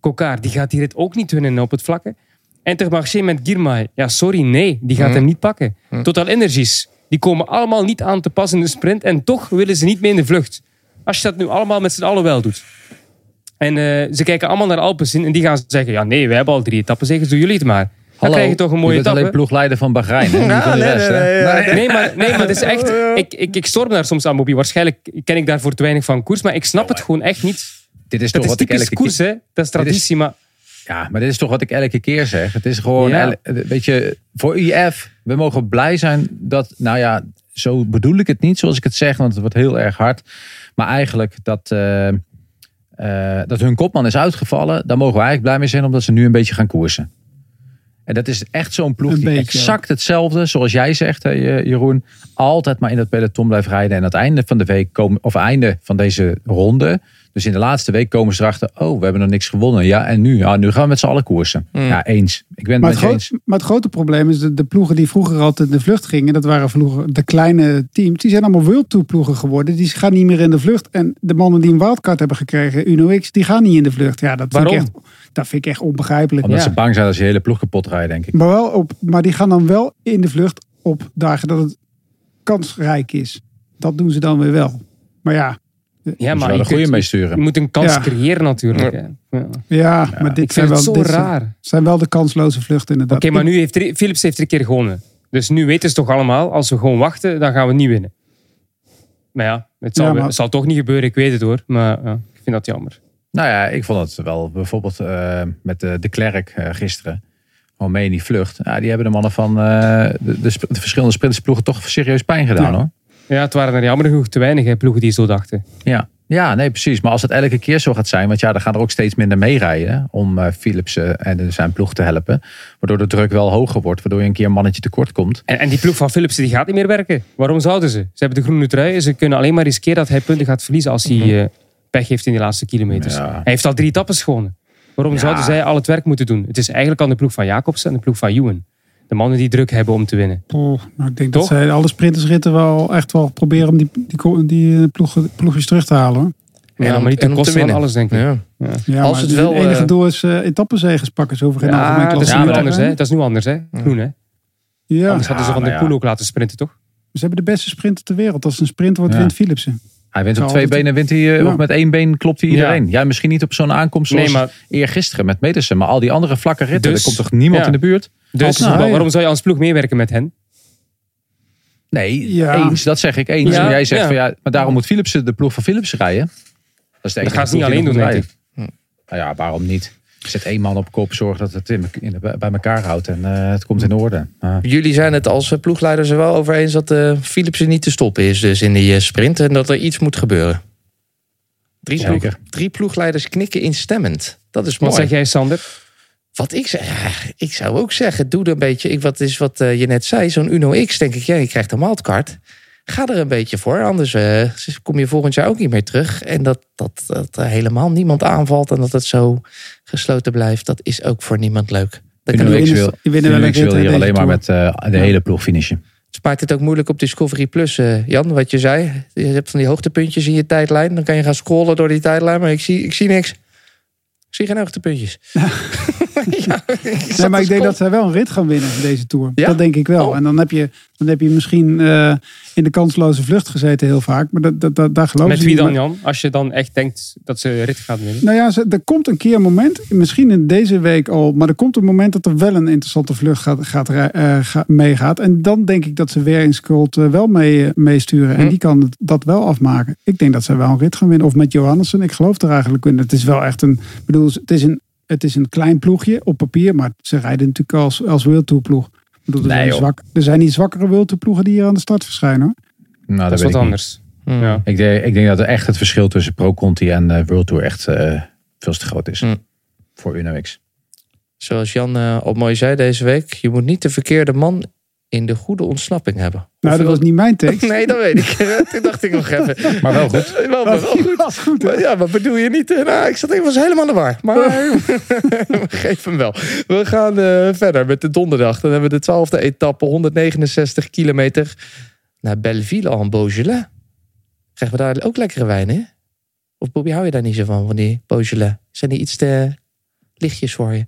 Speaker 6: Kokar, die gaat die rit ook niet winnen op het vlakke. Intermarché met Girmay. Ja, sorry, nee, die gaat hem niet pakken. Total Energies, die komen allemaal niet aan te pas in de sprint en toch willen ze niet mee in de vlucht. Als je dat nu allemaal met z'n allen wel doet. En eh, ze kijken allemaal naar Alpecin en die gaan zeggen, ja nee, wij hebben al drie etappen, zeggen, doen jullie het maar. Dan krijg je toch een mooie etappe.
Speaker 7: alleen ploegleider van Bahrein. hè? (laughs) Van
Speaker 5: nee,
Speaker 7: rest,
Speaker 5: nee,
Speaker 7: hè?
Speaker 5: nee,
Speaker 7: Nee.
Speaker 6: Nee, maar, nee, maar het is echt. (laughs) Ik, ik, ik storm daar soms aan, Bobby. Waarschijnlijk ken ik daarvoor te weinig van koers, maar ik snap het gewoon echt niet.
Speaker 7: Dit is
Speaker 6: Dat
Speaker 7: toch
Speaker 6: is
Speaker 7: wat ik
Speaker 6: typisch
Speaker 7: elke
Speaker 6: koers, hè? Dat is traditie, maar.
Speaker 7: Ja, maar dit is toch wat ik elke keer zeg. Het is gewoon,
Speaker 6: Ja.
Speaker 7: weet je, voor IF, we mogen blij zijn dat, nou ja, zo bedoel ik het niet zoals ik het zeg, want het wordt heel erg hard. Maar eigenlijk dat, eh, eh, dat hun kopman is uitgevallen, daar mogen we eigenlijk blij mee zijn, omdat ze nu een beetje gaan koersen. En dat is echt zo'n ploeg
Speaker 3: Een
Speaker 7: die
Speaker 3: beetje,
Speaker 7: exact hetzelfde, zoals jij zegt, hè, Jeroen. Altijd maar in dat peloton blijft rijden. En aan het einde van de week komen, of einde van deze ronde. Dus in de laatste week komen ze erachter. Oh, we hebben nog niks gewonnen. Ja, en nu? Ja, nu gaan we met z'n allen koersen. Ja, eens. Ik ben
Speaker 3: Maar
Speaker 7: met
Speaker 3: het,
Speaker 7: eens.
Speaker 3: maar het grote probleem is de, de ploegen die vroeger altijd in de vlucht gingen. Dat waren vroeger de kleine teams. Die zijn allemaal World Tour ploegen geworden. Die gaan niet meer in de vlucht. En de mannen die een wildcard hebben gekregen, Uno X, die gaan niet in de vlucht. Ja, dat vind, ik
Speaker 6: Waarom?
Speaker 3: echt, dat vind ik echt onbegrijpelijk.
Speaker 7: Omdat
Speaker 6: Ja.
Speaker 7: ze bang zijn dat ze je hele ploeg kapot rijden, denk ik.
Speaker 3: Maar, wel op, maar die gaan dan wel in de vlucht op dagen dat het kansrijk is. Dat doen ze dan weer wel. Maar ja,
Speaker 6: Ja, maar je,
Speaker 7: de goede
Speaker 6: kunt-
Speaker 7: mee
Speaker 6: je moet een kans
Speaker 3: Ja.
Speaker 6: creëren, natuurlijk. Ja.
Speaker 3: ja, maar dit
Speaker 6: Ik
Speaker 3: zijn
Speaker 6: vind
Speaker 3: wel,
Speaker 6: het zo
Speaker 3: dit
Speaker 6: raar.
Speaker 3: zijn wel de kansloze vluchten inderdaad.
Speaker 6: Oké, maar nu heeft Philips heeft er een keer gewonnen. Dus nu weten ze toch allemaal, als we gewoon wachten, dan gaan we niet winnen. Maar ja, het zal,
Speaker 3: Ja, maar-
Speaker 6: het zal toch niet gebeuren, ik weet het hoor. Maar ja, ik vind dat jammer.
Speaker 7: Nou ja, ik vond het wel bijvoorbeeld eh, met de, de Klerk eh, gisteren. Gewoon mee in die vlucht. Ja, die hebben de mannen van eh, de, de, verschillende sprintersploegen toch serieus pijn gedaan
Speaker 3: Ja.
Speaker 7: hoor.
Speaker 6: Ja, het waren er jammer genoeg te weinig hè, ploegen die zo dachten.
Speaker 7: Ja. ja, nee precies. Maar als het elke keer zo gaat zijn. Want ja, dan gaan er ook steeds minder meerijden. Om eh, Philips eh, en zijn ploeg te helpen. Waardoor de druk wel hoger wordt. Waardoor je een keer een mannetje tekort komt.
Speaker 6: En, en die ploeg van Philips die gaat niet meer werken. Waarom zouden ze? Ze hebben de groene trui. Ze kunnen alleen maar riskeren dat hij punten gaat verliezen als hij eh, pech heeft in die laatste kilometers.
Speaker 7: Ja.
Speaker 6: Hij heeft al drie etappes gewonnen. Waarom
Speaker 7: Ja.
Speaker 6: zouden zij al het werk moeten doen? Het is eigenlijk aan de ploeg van Jacobsen en de ploeg van Ewan. De mannen die druk hebben om te winnen.
Speaker 3: Oh, nou, ik denk
Speaker 6: Toch?
Speaker 3: dat zij alle sprintersritten wel echt wel proberen om die, die, die eh, ploegen, ploegjes terug te halen. Hoor.
Speaker 6: Ja, maar niet ten
Speaker 5: en om te
Speaker 6: koste van alles, denk ik.
Speaker 5: Ja.
Speaker 3: Ja,
Speaker 5: Als
Speaker 3: maar
Speaker 5: het
Speaker 3: het
Speaker 5: wel,
Speaker 3: enige
Speaker 5: eh,
Speaker 3: doel is eh etappenzegens pakken. Geen algemeen
Speaker 6: Ja, dat is nu anders, hè? Dat is nu anders, hè? Groen, hè?
Speaker 3: Ja,
Speaker 6: Anders hadden ze
Speaker 7: Ja,
Speaker 6: Van Poel
Speaker 7: ja.
Speaker 6: ook laten sprinten, toch?
Speaker 3: ze hebben de beste sprinter ter wereld. Als een sprint wordt,
Speaker 7: Ja.
Speaker 3: wint Philipsen.
Speaker 7: Hij wint op
Speaker 3: Zou
Speaker 7: twee
Speaker 3: altijd-
Speaker 7: benen, wint hij, eh,
Speaker 3: Ja.
Speaker 7: of met één been klopt hij iedereen. Ja, misschien niet op zo'n aankomst zoals
Speaker 6: Nee, maar
Speaker 7: eergisteren met Metersen. Maar al die andere vlakke ritten,
Speaker 6: Dus-
Speaker 7: er komt toch niemand
Speaker 6: ja.
Speaker 7: in de buurt?
Speaker 6: dus
Speaker 3: Nou,
Speaker 6: waarom zou je als ploeg meewerken met hen?
Speaker 7: Nee,
Speaker 3: Ja.
Speaker 7: eens. Dat zeg ik eens.
Speaker 6: Ja,
Speaker 7: maar jij zegt
Speaker 6: ja.
Speaker 7: van ja, maar daarom moet Philipsen de ploeg van Philipsen rijden. Dat is de
Speaker 6: Dat gaan ze niet alleen doen, denk ik.
Speaker 7: Nou ja, waarom niet? Zet één man op kop, zorg dat het in, in, bij elkaar houdt en eh, het komt in orde.
Speaker 5: Jullie zijn het als eh, ploegleiders er wel over eens dat eh Philipsen niet te stoppen is dus in die sprint. En dat er iets moet gebeuren. Drie, ploeg- drie ploegleiders knikken instemmend. Dat is
Speaker 6: Wat
Speaker 5: mooi.
Speaker 6: zeg jij, Sander?
Speaker 5: Wat ik zeg, ja, ik zou ook zeggen, doe er een beetje. Ik, wat is wat je net zei, zo'n Uno X, denk ik, ja, je krijgt een wildcard. Ga er een beetje voor, anders eh, kom je volgend jaar ook niet meer terug. En dat, dat, dat helemaal niemand aanvalt en dat het zo gesloten blijft, dat is ook voor niemand leuk. Dan kan
Speaker 3: winnen-
Speaker 7: wil, wil hier alleen maar met eh, de hele ploeg finishen.
Speaker 5: Het maakt het ook moeilijk op Discovery Plus, eh, Jan, wat je zei. Je hebt van die hoogtepuntjes in je tijdlijn. Dan kan je gaan scrollen door die tijdlijn, maar ik zie, ik zie niks. Ik zie geen hoogtepuntjes. (laughs) (laughs) ja, ik
Speaker 3: Nee, maar ik denk dat zij wel een rit gaan winnen deze Tour.
Speaker 5: Ja?
Speaker 3: Dat denk ik wel.
Speaker 5: Oh.
Speaker 3: En dan heb je, dan heb je misschien eh, in de kansloze vlucht gezeten heel vaak. Maar dat, dat, dat, daar geloof
Speaker 6: Met
Speaker 3: ze
Speaker 6: wie dan,
Speaker 3: Maar-
Speaker 6: Jan? Als je dan echt denkt dat ze rit gaat winnen.
Speaker 3: Nou ja, ze- er komt een keer een moment, misschien in deze week al, maar er komt een moment dat er wel een interessante vlucht gaat, gaat, eh, ga- meegaat. En dan denk ik dat ze weer in Skult eh, wel mee, meesturen. En
Speaker 5: Hm.
Speaker 3: die kan dat wel afmaken. Ik denk dat ze wel een rit gaan winnen. Of met Johannessen. Ik geloof er eigenlijk in. Het is wel echt een, ik bedoel, het is een, het is een klein ploegje op papier, maar ze rijden natuurlijk als, als World Tour ploeg. Bedoel, er,
Speaker 7: Nee,
Speaker 3: zijn zwak, er zijn niet zwakkere World Tour ploegen die hier aan de start verschijnen. Hoor.
Speaker 7: Nou,
Speaker 6: dat is wat anders.
Speaker 5: Hmm.
Speaker 6: Ja.
Speaker 7: Ik denk, ik denk dat er echt het verschil tussen Pro Conti en eh, World Tour echt eh, veel te groot is.
Speaker 5: Mm.
Speaker 7: Voor Uno X.
Speaker 5: Zoals Jan eh, al mooi zei deze week, je moet niet de verkeerde man in de goede ontsnapping hebben.
Speaker 3: Nou, dat was niet mijn tekst. (laughs)
Speaker 5: Nee, dat weet ik. (laughs) Toen dacht ik nog even. (laughs)
Speaker 7: Maar wel goed.
Speaker 5: Wel, wel goed.
Speaker 3: Dat is goed?
Speaker 5: Maar ja, wat bedoel je niet? Eh, Nou, ik zat even was helemaal in de war. Maar geven hem wel. We gaan eh, verder met de donderdag. Dan hebben we de twaalfde etappe, 169 kilometer naar Belleville en Beaujolais. Krijgen we daar ook lekkere wijn, hè? Of Bobby, hou je daar niet zo van, van die Beaujolais? Zijn die iets te lichtjes voor je?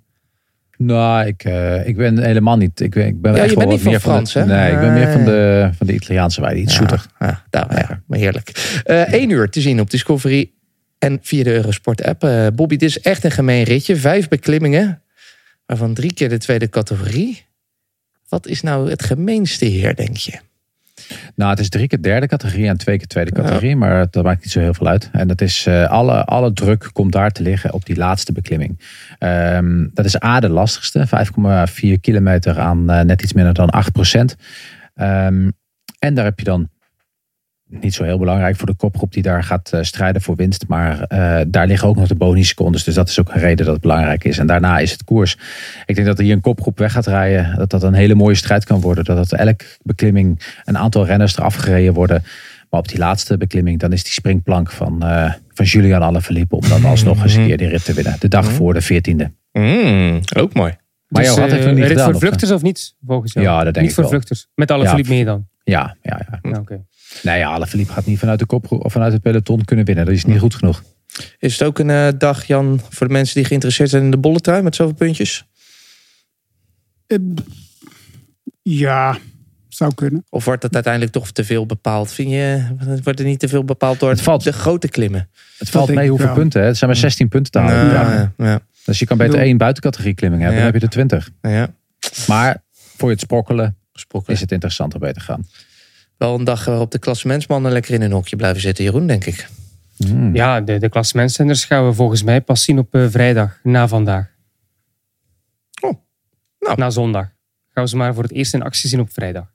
Speaker 7: Nou, ik, eh, ik ben helemaal niet. Ik ben, ik ben
Speaker 5: Ja, je bent niet van Frans, hè?
Speaker 7: Nee, ik ben meer van de, van de Italiaanse wijn. Iets zoeter.
Speaker 5: Ja, daar, ja, maar heerlijk. Eén uur te zien op Discovery en via de Eurosport app. Eh, Bobby, dit is echt een gemeen ritje. Vijf beklimmingen, waarvan drie keer de tweede categorie. Wat is nou het gemeenste hier, denk je?
Speaker 7: Nou, het is drie keer derde categorie en twee keer tweede categorie. Maar dat maakt niet zo heel veel uit. En dat is eh, alle, alle druk komt daar te liggen op die laatste beklimming. Ehm, dat is A de lastigste. 5,4 kilometer aan eh, net iets minder dan 8 procent. Ehm, en daar heb je dan niet zo heel belangrijk voor de kopgroep die daar gaat eh, strijden voor winst. Maar eh, daar liggen ook nog de bonussecondes. Dus dat is ook een reden dat het belangrijk is. En daarna is het koers. Ik denk dat er hier een kopgroep weg gaat rijden. Dat dat een hele mooie strijd kan worden. Dat het elk beklimming een aantal renners eraf gereden worden. Maar op die laatste beklimming, dan is die springplank van, eh, van Julian Alaphilippe om dan alsnog eens een keer die rit te winnen. De dag voor de 14e.
Speaker 5: Mm, ook mooi.
Speaker 7: Maar
Speaker 6: dus,
Speaker 7: jou had niet
Speaker 6: rit
Speaker 7: gedaan,
Speaker 6: voor vluchters of niet? Volgens jou?
Speaker 7: Ja, dat denk
Speaker 6: Niet
Speaker 7: ik
Speaker 6: voor
Speaker 7: wel.
Speaker 6: vluchters. Met alle
Speaker 7: Ja.
Speaker 6: Philippe mee dan.
Speaker 7: Ja, ja, ja.
Speaker 6: Ja, oké.
Speaker 7: Nee, ja, Alaphilippe gaat niet vanuit de kopgroep of vanuit het peloton kunnen winnen. Dat is niet goed genoeg.
Speaker 5: Is het ook een eh, dag, Jan, voor de mensen die geïnteresseerd zijn in de bolletrui met zoveel puntjes?
Speaker 3: Eh, Ja, zou kunnen.
Speaker 5: Of wordt het uiteindelijk toch te veel bepaald? Vind je, wordt er niet te veel bepaald door
Speaker 7: Het valt-
Speaker 5: de grote klimmen?
Speaker 7: Het valt mee hoeveel
Speaker 3: wel.
Speaker 7: punten. Hè? Het zijn maar 16 punten te halen.
Speaker 5: Nou,
Speaker 7: Ja.
Speaker 5: ja, ja,
Speaker 7: Dus je kan beter één buitencategorie klimming hebben.
Speaker 5: Ja.
Speaker 7: Dan heb je er 20.
Speaker 5: ja.
Speaker 7: Maar voor je het sprokkelen is het interessanter bij te gaan.
Speaker 5: Wel een dag waarop de klassementsmannen lekker in een hokje blijven zitten, Jeroen, denk ik.
Speaker 7: Hmm.
Speaker 6: Ja, de, de klassementsrenners gaan we volgens mij pas zien op eh, vrijdag, na vandaag.
Speaker 5: Oh, nou.
Speaker 6: Na zondag. Gaan we ze maar voor het eerst in actie zien op vrijdag.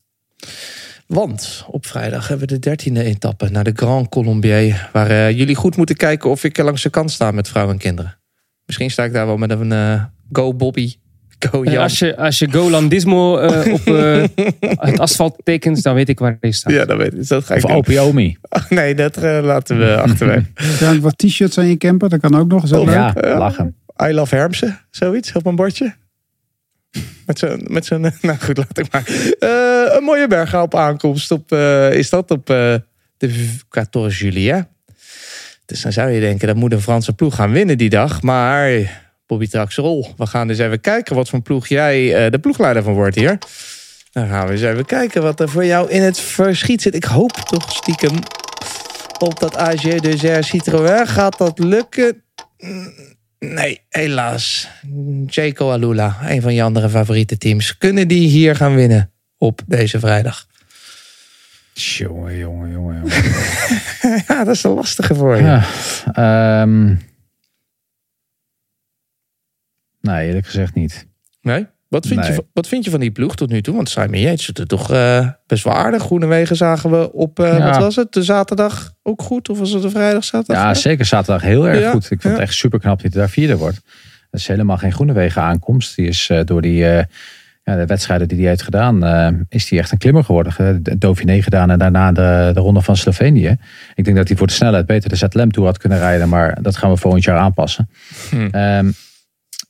Speaker 5: Want op vrijdag hebben we de dertiende etappe naar de Grand Colombier. Waar eh, jullie goed moeten kijken of ik er langs de kant sta met vrouwen en kinderen. Misschien sta ik daar wel met een eh, Go Bobby, Go
Speaker 6: En
Speaker 5: Jan.
Speaker 6: als je, als je Go Landismo eh, (laughs) op eh, het asfalt tekent, dan weet ik waar hij staat.
Speaker 5: Ja, dat weet ik. Dat ga ik
Speaker 7: Of
Speaker 5: doen.
Speaker 7: Opiomi.
Speaker 5: Ach, (laughs) nee, dat eh, laten we (laughs) achterwege.
Speaker 3: Er hangt wat t-shirts aan je camper, dat kan ook nog.
Speaker 5: Oh,
Speaker 3: leuk.
Speaker 7: Ja, lachen.
Speaker 5: I love Hermsen, zoiets op een bordje. Met zo'n, met zo'n, nou goed, laat ik maar. Eh, een mooie berg op aankomst. Op, eh, is dat op eh, de 14 juli, hè? Dus dan zou je denken, dat moet een Franse ploeg gaan winnen die dag. Maar Bobby Traxerol, we gaan eens even kijken wat voor ploeg jij eh, de ploegleider van wordt hier. Dan gaan we eens even kijken wat er voor jou in het verschiet zit. Ik hoop toch stiekem op dat AG Desert Citroën. Gaat dat lukken? Nee, helaas. Jaco Alula, een van je andere favoriete teams. Kunnen die hier gaan winnen op deze vrijdag?
Speaker 7: Jongen, jongen, jongen. (laughs)
Speaker 5: Ja, dat is een lastige voor je.
Speaker 7: Ja, ehm, nee, eerlijk gezegd niet.
Speaker 5: Nee? Wat vind,
Speaker 7: Nee.
Speaker 5: Je, van- wat vind je van die ploeg tot nu toe? Want Simon Yates doet het toch eh, best wel aardig. Groenewegen zagen we op, eh,
Speaker 7: Ja.
Speaker 5: wat was het, de zaterdag ook goed? Of was het de vrijdag, zaterdag?
Speaker 7: Ja, zeker zaterdag heel erg
Speaker 5: Ja,
Speaker 7: goed. Ik vond
Speaker 5: ja.
Speaker 7: het echt super knap dat hij daar vierde wordt. Dat is helemaal geen groene wegen aankomst. Die is eh, door die ja, de wedstrijden die hij heeft gedaan, is hij echt een klimmer geworden. De Dauphiné gedaan en daarna de, de ronde van Slovenië. Ik denk dat hij voor de snelheid beter de ZLM toe had kunnen rijden. Maar dat gaan we volgend jaar aanpassen.
Speaker 5: Hm.
Speaker 7: Ehm,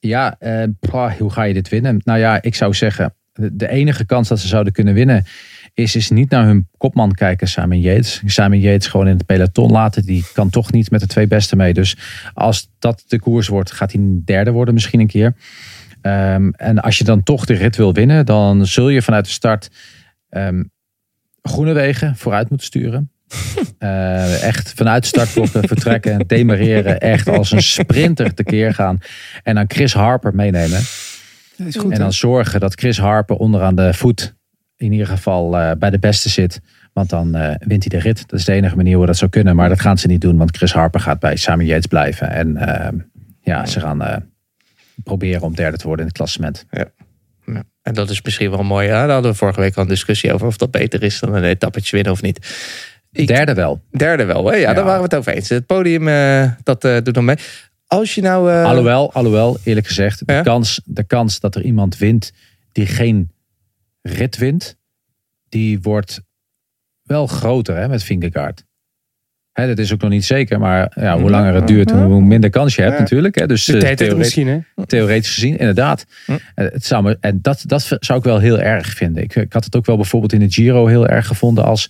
Speaker 7: ja, eh, hoe ga je dit winnen? Nou ja, ik zou zeggen, de, enige kans dat ze zouden kunnen winnen is, is niet naar hun kopman kijken, Simon Yates. Simon Yates gewoon in het peloton laten. Die kan toch niet met de twee beste mee. Dus als dat de koers wordt, gaat hij derde worden misschien een keer. Ehm, en als je dan toch de rit wil winnen, dan zul je vanuit de start ehm Groenewegen vooruit moeten sturen. (laughs) Eh, echt vanuit startblokken vertrekken, demareren, echt als een sprinter tekeer gaan. En dan Chris Harper meenemen.
Speaker 3: Dat is goed.
Speaker 7: En
Speaker 3: hè?
Speaker 7: dan zorgen dat Chris Harper onderaan de voet in ieder geval eh, bij de beste zit. Want dan eh, wint hij de rit. Dat is de enige manier hoe dat zou kunnen. Maar dat gaan ze niet doen, want Chris Harper gaat bij Simon Yates blijven. En eh, ja, ze gaan eh, proberen om derde te worden in het klassement.
Speaker 5: Ja. En dat is misschien wel mooi. Hè? Daar hadden we vorige week al een discussie over of dat beter is dan een etappetje winnen of niet. Ik-
Speaker 7: Derde wel.
Speaker 5: Derde wel, hè? Ja,
Speaker 7: Ja.
Speaker 5: daar waren we het over eens. Het podium, eh, dat eh, doet dan mee. Als je nou... eh,
Speaker 7: Alhoewel, alhoewel, eerlijk gezegd, de,
Speaker 5: Ja?
Speaker 7: kans, de kans dat er iemand wint die geen rit wint, die wordt wel groter hè, met Vingegaard. Hè, dat is ook nog niet zeker, maar ja, hoe langer het duurt, hoe minder kans je hebt
Speaker 5: Ja.
Speaker 7: natuurlijk. Hè. Dus
Speaker 6: De tijd heeft
Speaker 7: theoret-
Speaker 6: misschien, hè?
Speaker 7: theoretisch gezien, inderdaad.
Speaker 5: Hm.
Speaker 7: Eh, Het zou me, en dat, dat zou ik wel heel erg vinden. Ik, ik had het ook wel bijvoorbeeld in de Giro heel erg gevonden als,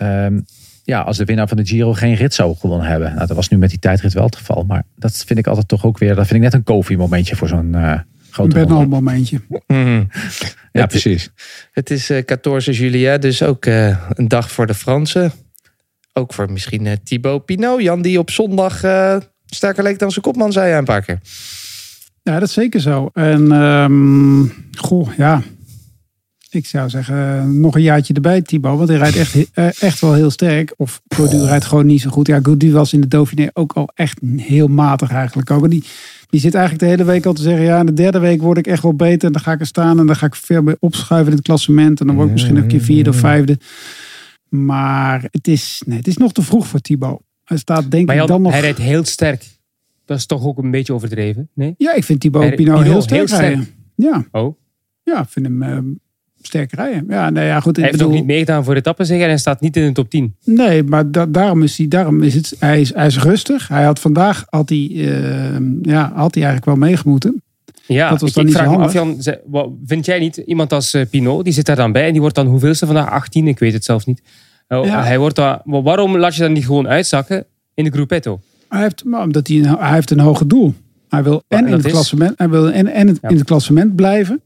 Speaker 7: ehm, ja, als de winnaar van de Giro geen rit zou gewonnen hebben. Nou, dat was nu met die tijdrit wel het geval. Maar dat vind ik altijd toch ook weer, dat vind ik net een koffie momentje voor zo'n eh, Grote
Speaker 3: Bernal momentje.
Speaker 5: Mhm. (laughs)
Speaker 7: Ja,
Speaker 5: Het-
Speaker 7: precies.
Speaker 5: Het is eh 14 juillet, dus ook eh, een dag voor de Fransen. Ook voor misschien Thibaut Pinot. Jan die op zondag eh, sterker leek dan zijn kopman, zei hij een paar keer.
Speaker 3: Ja, dat is zeker zo. En ehm, goh, ja. Ik zou zeggen, eh, nog een jaartje erbij, Thibaut. Want hij rijdt echt, eh, echt wel heel sterk. Of Gaudu rijdt gewoon niet zo goed. Ja, Gaudu was in de Dauphiné ook al echt heel matig eigenlijk. Ook. En die, die zit eigenlijk de hele week al te zeggen... ja, in de derde week word ik echt wel beter. En dan ga ik er staan en dan ga ik veel meer opschuiven in het klassement. En dan word ik misschien nog een keer vierde of vijfde. Maar het is, nee, het is nog te vroeg voor Thibaut. Hij staat denk ik dan nog...
Speaker 6: hij rijdt heel sterk. Dat is toch ook een beetje overdreven? Nee?
Speaker 3: Ja, ik vind Thibaut Pinot heel sterk
Speaker 6: heel sterk.
Speaker 3: rijden. Ja.
Speaker 6: Oh.
Speaker 3: Ja, ik vind hem ehm, sterk rijden. Ja, nee, ja, goed.
Speaker 6: Hij heeft
Speaker 3: bedoel,
Speaker 6: nog niet meegedaan voor etappen zeggen en hij staat niet in de top 10.
Speaker 3: Nee, maar da- daarom is hij, daarom is het, hij is, hij is rustig. Hij had vandaag, had hij, ehm, ja, had hij eigenlijk wel meegemoeten.
Speaker 6: Ja,
Speaker 3: Dat was dan
Speaker 6: ik
Speaker 3: niet
Speaker 6: vraag me af. Jan, vind jij niet iemand als eh, Pinot, die zit daar dan bij en die wordt dan hoeveelste vandaag? 18, ik weet het zelf niet. Oh,
Speaker 3: Ja.
Speaker 6: hij wordt dan, maar waarom laat je dan niet gewoon uitzakken in de gruppetto?
Speaker 3: Hij heeft, omdat hij, een, hij heeft een hoger doel. Hij wil en,
Speaker 6: en
Speaker 3: in het, klassement, hij wil en, en
Speaker 6: Ja.
Speaker 3: in het klassement blijven.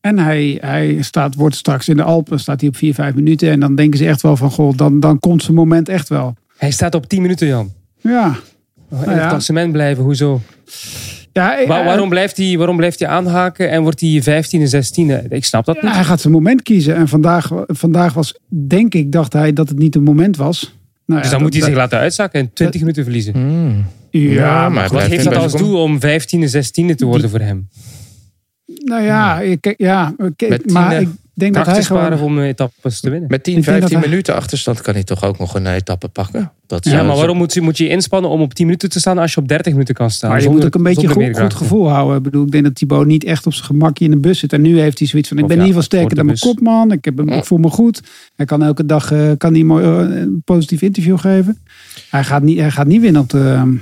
Speaker 3: En hij, hij staat, wordt straks in de Alpen, staat hij op 4, 5 minuten. En dan denken ze echt wel van, goh, dan, dan komt zijn moment echt wel.
Speaker 6: Hij staat op 10 minuten, Jan.
Speaker 3: Ja.
Speaker 6: In
Speaker 3: Nou
Speaker 6: het
Speaker 3: ja.
Speaker 6: klassement blijven, hoezo?
Speaker 3: ja eh,
Speaker 6: waarom, blijft hij, waarom blijft hij aanhaken en wordt hij 15 en 16? Ik snap dat
Speaker 3: Ja,
Speaker 6: niet.
Speaker 3: hij gaat zijn moment kiezen. En vandaag, vandaag was, denk ik, dacht hij dat het niet een moment was. Nou,
Speaker 6: Dus
Speaker 3: ja,
Speaker 6: dan moet hij
Speaker 3: dat-
Speaker 6: zich laten uitzakken en 20 minuten verliezen.
Speaker 3: Ja, maar
Speaker 6: Wat heeft dat als doel om 15 en 16 te worden voor hem?
Speaker 3: Nou ja, ik, ja
Speaker 5: Met
Speaker 3: maar
Speaker 5: eh,
Speaker 3: ik denk dat hij
Speaker 6: te sparen
Speaker 3: gewoon...
Speaker 6: om eh, etappes te winnen.
Speaker 5: Met 10,
Speaker 3: Ik denk dat
Speaker 5: 15
Speaker 3: hij-
Speaker 5: minuten achterstand kan hij toch ook nog een etappe pakken. Dat
Speaker 6: Ja, maar waarom moet je, moet je inspannen om op 10 minuten te staan als je op 30 minuten kan staan?
Speaker 3: Maar je
Speaker 6: Zonder-
Speaker 3: moet ook een beetje goed, goed gevoel houden. Ik bedoel, ik denk dat Thibaut niet echt op zijn gemakje in de bus zit. En nu heeft hij zoiets van, ik
Speaker 6: Of
Speaker 3: ben
Speaker 6: ja,
Speaker 3: in ieder geval sterker dan mijn kopman. Ik, heb, ik voel me goed. Hij kan elke dag eh, kan hij mooi, eh, een positief interview geven. Hij gaat niet, hij gaat niet winnen op, de, ehm,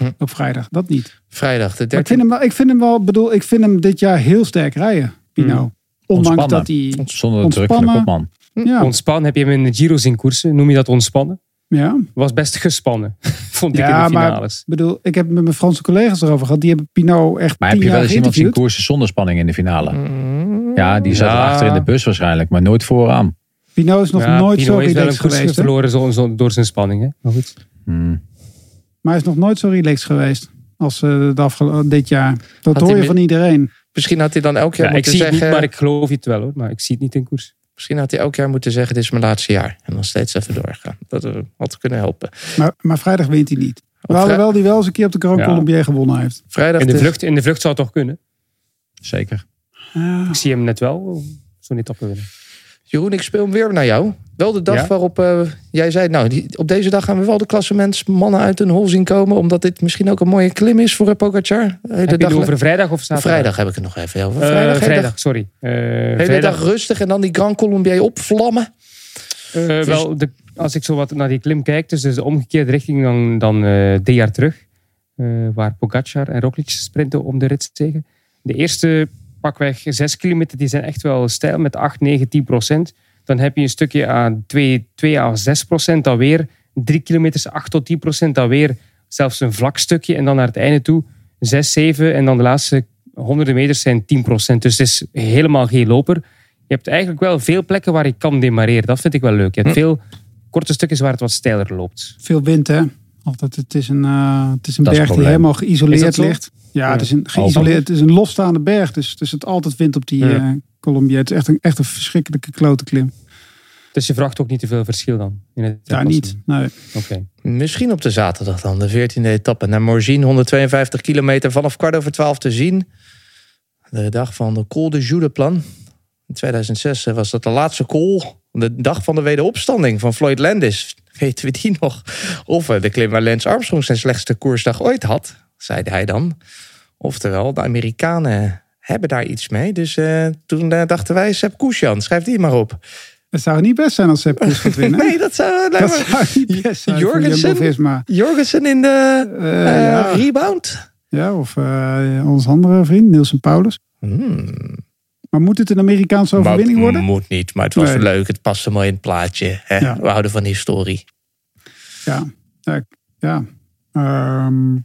Speaker 5: Hm.
Speaker 3: op vrijdag. Dat niet.
Speaker 5: Vrijdag de
Speaker 3: Maar ik
Speaker 5: 13
Speaker 3: vind hem wel, ik vind hem wel bedoel, ik vind hem dit jaar heel sterk rijden, Pino.
Speaker 6: Hmm.
Speaker 3: Ondanks
Speaker 7: Ontspannen.
Speaker 3: dat hij.
Speaker 7: Zonder de druk van de
Speaker 3: Ontspannen.
Speaker 7: kopman.
Speaker 3: Ja,
Speaker 6: Ontspannen, heb je hem in de Giro zien koersen? Noem je dat ontspannen?
Speaker 3: ja.
Speaker 6: Was best gespannen, (laughs) vond ik
Speaker 3: Ja,
Speaker 6: in de
Speaker 3: maar-
Speaker 6: finales.
Speaker 3: Ik bedoel, ik heb het met mijn Franse collega's erover gehad. Die hebben Pino echt
Speaker 7: Maar heb je wel
Speaker 3: jaar
Speaker 7: eens iemand zien koersen zonder spanning in de finale?
Speaker 5: Mm.
Speaker 7: Ja, die zat
Speaker 6: Ja.
Speaker 7: achter in de bus waarschijnlijk, maar nooit vooraan.
Speaker 3: Pino is nog
Speaker 6: Ja,
Speaker 3: nooit
Speaker 6: Pino
Speaker 3: zo
Speaker 6: is wel een
Speaker 3: geweest.
Speaker 6: verloren zo, zo- door zijn spanning. Hè? Maar goed.
Speaker 7: Hmm.
Speaker 3: Maar hij is nog nooit zo relaxed geweest als eh, de afgelo- dit jaar. Dat
Speaker 5: Had
Speaker 3: hoor je van iedereen.
Speaker 5: Misschien had hij dan elk jaar
Speaker 6: Ja, ik
Speaker 5: moeten
Speaker 6: zie het
Speaker 5: zeggen...
Speaker 6: niet, maar ik geloof het wel hoor. Maar ik zie het niet in koers.
Speaker 5: Misschien had hij elk jaar moeten zeggen, dit is mijn laatste jaar. En dan steeds even doorgaan. Dat eh, had kunnen helpen.
Speaker 3: Maar, maar vrijdag wint hij niet. Alhoewel hij wel eens een keer op de Grand
Speaker 6: Ja.
Speaker 3: Colombier gewonnen heeft.
Speaker 5: Vrijdag
Speaker 6: In de, vlucht, in de vlucht zou het toch kunnen.
Speaker 7: Zeker.
Speaker 6: Ik zie hem net wel zo'n etappe winnen.
Speaker 5: Jeroen, ik speel hem weer naar jou. Wel de dag
Speaker 6: Ja?
Speaker 5: waarop eh, jij zei... nou, die, op deze dag gaan we wel de klassementsmannen uit hun hol zien komen... omdat dit misschien ook een mooie klim is voor Pogacar. De hele
Speaker 6: Heb je
Speaker 5: dag
Speaker 6: het over vrijdag of zaterdag?
Speaker 5: Vrijdag heb ik het nog even over.
Speaker 6: Eh,
Speaker 5: Vrijdag,
Speaker 6: vrijdag,
Speaker 5: dag-
Speaker 6: sorry. Eh,
Speaker 5: hele
Speaker 6: vrijdag,
Speaker 5: dag rustig en dan die Grand Colombier opvlammen.
Speaker 6: eh, wel, de, als ik zo wat naar die klim kijk, dus de omgekeerde richting dan, dan eh drie jaar terug. eh, waar Pogacar en Roglic sprinten om de ritzegen. De eerste pakweg 6 kilometer, die zijn echt wel stijl met 8, 9, 10 procent. Dan heb je een stukje aan 2, 2 à 6 procent, dan weer 3 kilometers 8 tot 10 procent, dan weer zelfs een vlak stukje. En dan naar het einde toe 6, 7 en dan de laatste honderden meters zijn 10 procent. Dus het is helemaal geen loper. Je hebt eigenlijk wel veel plekken waar je kan demareren. Dat vind ik wel leuk. Je hebt
Speaker 5: Hm.
Speaker 6: veel korte stukjes waar het wat steiler loopt.
Speaker 3: Veel wind, hè? Altijd, het is een, eh, het is een
Speaker 7: Dat is
Speaker 3: berg
Speaker 7: het
Speaker 3: die helemaal
Speaker 6: Is
Speaker 3: geïsoleerd
Speaker 6: dat
Speaker 3: ligt. Ja,
Speaker 6: Ja.
Speaker 3: het is een geïsoleerd, het is een losstaande berg. Dus, dus het altijd wind op die
Speaker 6: Ja.
Speaker 3: eh Colombier. Het is echt een, echt een verschrikkelijke klote klim.
Speaker 6: Dus je vraagt ook niet te veel verschil dan? In het
Speaker 3: Daar niet. Nee.
Speaker 5: Misschien op de zaterdag dan, de 14e etappe. Naar Morzine, 152 kilometer vanaf kwart over twaalf te zien. De dag van de Col de Joudeplan. In 2006 was dat de laatste col. De dag van de wederopstanding van Floyd Landis. Weten we die nog? Of eh, de klim waar Lance Armstrong zijn slechtste koersdag ooit had. Zei hij dan. Oftewel, de Amerikanen hebben daar iets mee. Dus eh, toen eh, dachten wij, Sepp Koesjan, schrijf die maar op.
Speaker 3: Het zou niet best zijn als Koes gaat winnen. (laughs)
Speaker 5: Nee, dat zou...
Speaker 3: dat zou niet (laughs) best zijn
Speaker 5: Jorgensen? Jorgensen in de
Speaker 3: Eh,
Speaker 5: eh,
Speaker 3: ja.
Speaker 5: rebound.
Speaker 3: ja, of eh ons andere vriend, Nielsen Paulus.
Speaker 5: Hmm.
Speaker 3: Maar moet het een Amerikaanse overwinning
Speaker 5: Maar-
Speaker 3: worden?
Speaker 5: Moet niet, maar het was
Speaker 3: Nee.
Speaker 5: leuk. Het paste mooi in het plaatje. Hè?
Speaker 3: Ja.
Speaker 5: We houden van historie.
Speaker 3: Ja. Ja. ja. Ehm,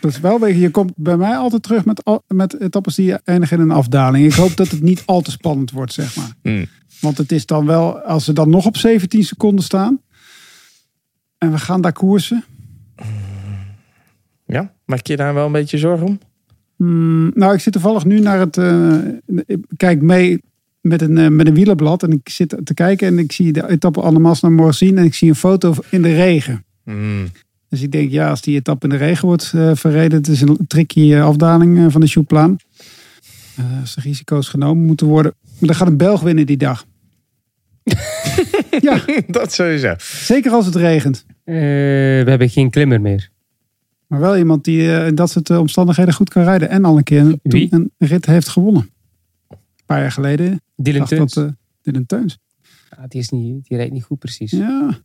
Speaker 3: Dat is wel weer, je komt bij mij altijd terug met, met etappes die eindigen in een afdaling. Ik hoop dat het niet al te spannend wordt, zeg maar.
Speaker 5: Hmm.
Speaker 3: Want het is dan wel, als ze dan nog op 17 seconden staan. En we gaan daar koersen.
Speaker 5: Ja, maak je daar wel een beetje zorgen om?
Speaker 3: Hmm, nou, ik zit toevallig nu naar het. eh, ik kijk mee met een, eh, met een wielerblad. En ik zit te kijken en ik zie de etappe allemaal naar Morsin. En ik zie een foto in de regen.
Speaker 5: Hmm.
Speaker 3: Dus ik denk, ja, als die etappe in de regen wordt eh, verreden. Het is een tricky afdaling van de Chouplaan. Eh als de risico's genomen moeten worden. Maar dan gaat een Belg winnen die dag. (laughs) ja,
Speaker 5: Dat sowieso.
Speaker 3: zeker als het regent.
Speaker 6: Eh, we hebben geen klimmer meer.
Speaker 3: Maar wel iemand die eh, in dat soort eh, omstandigheden goed kan rijden. En al een keer
Speaker 6: Wie?
Speaker 3: een rit heeft gewonnen. Een paar jaar geleden.
Speaker 6: Dylan Teuns.
Speaker 3: dat, Dylan Teuns.
Speaker 6: Ja, die, is niet, die rijdt niet goed precies.
Speaker 3: Ja,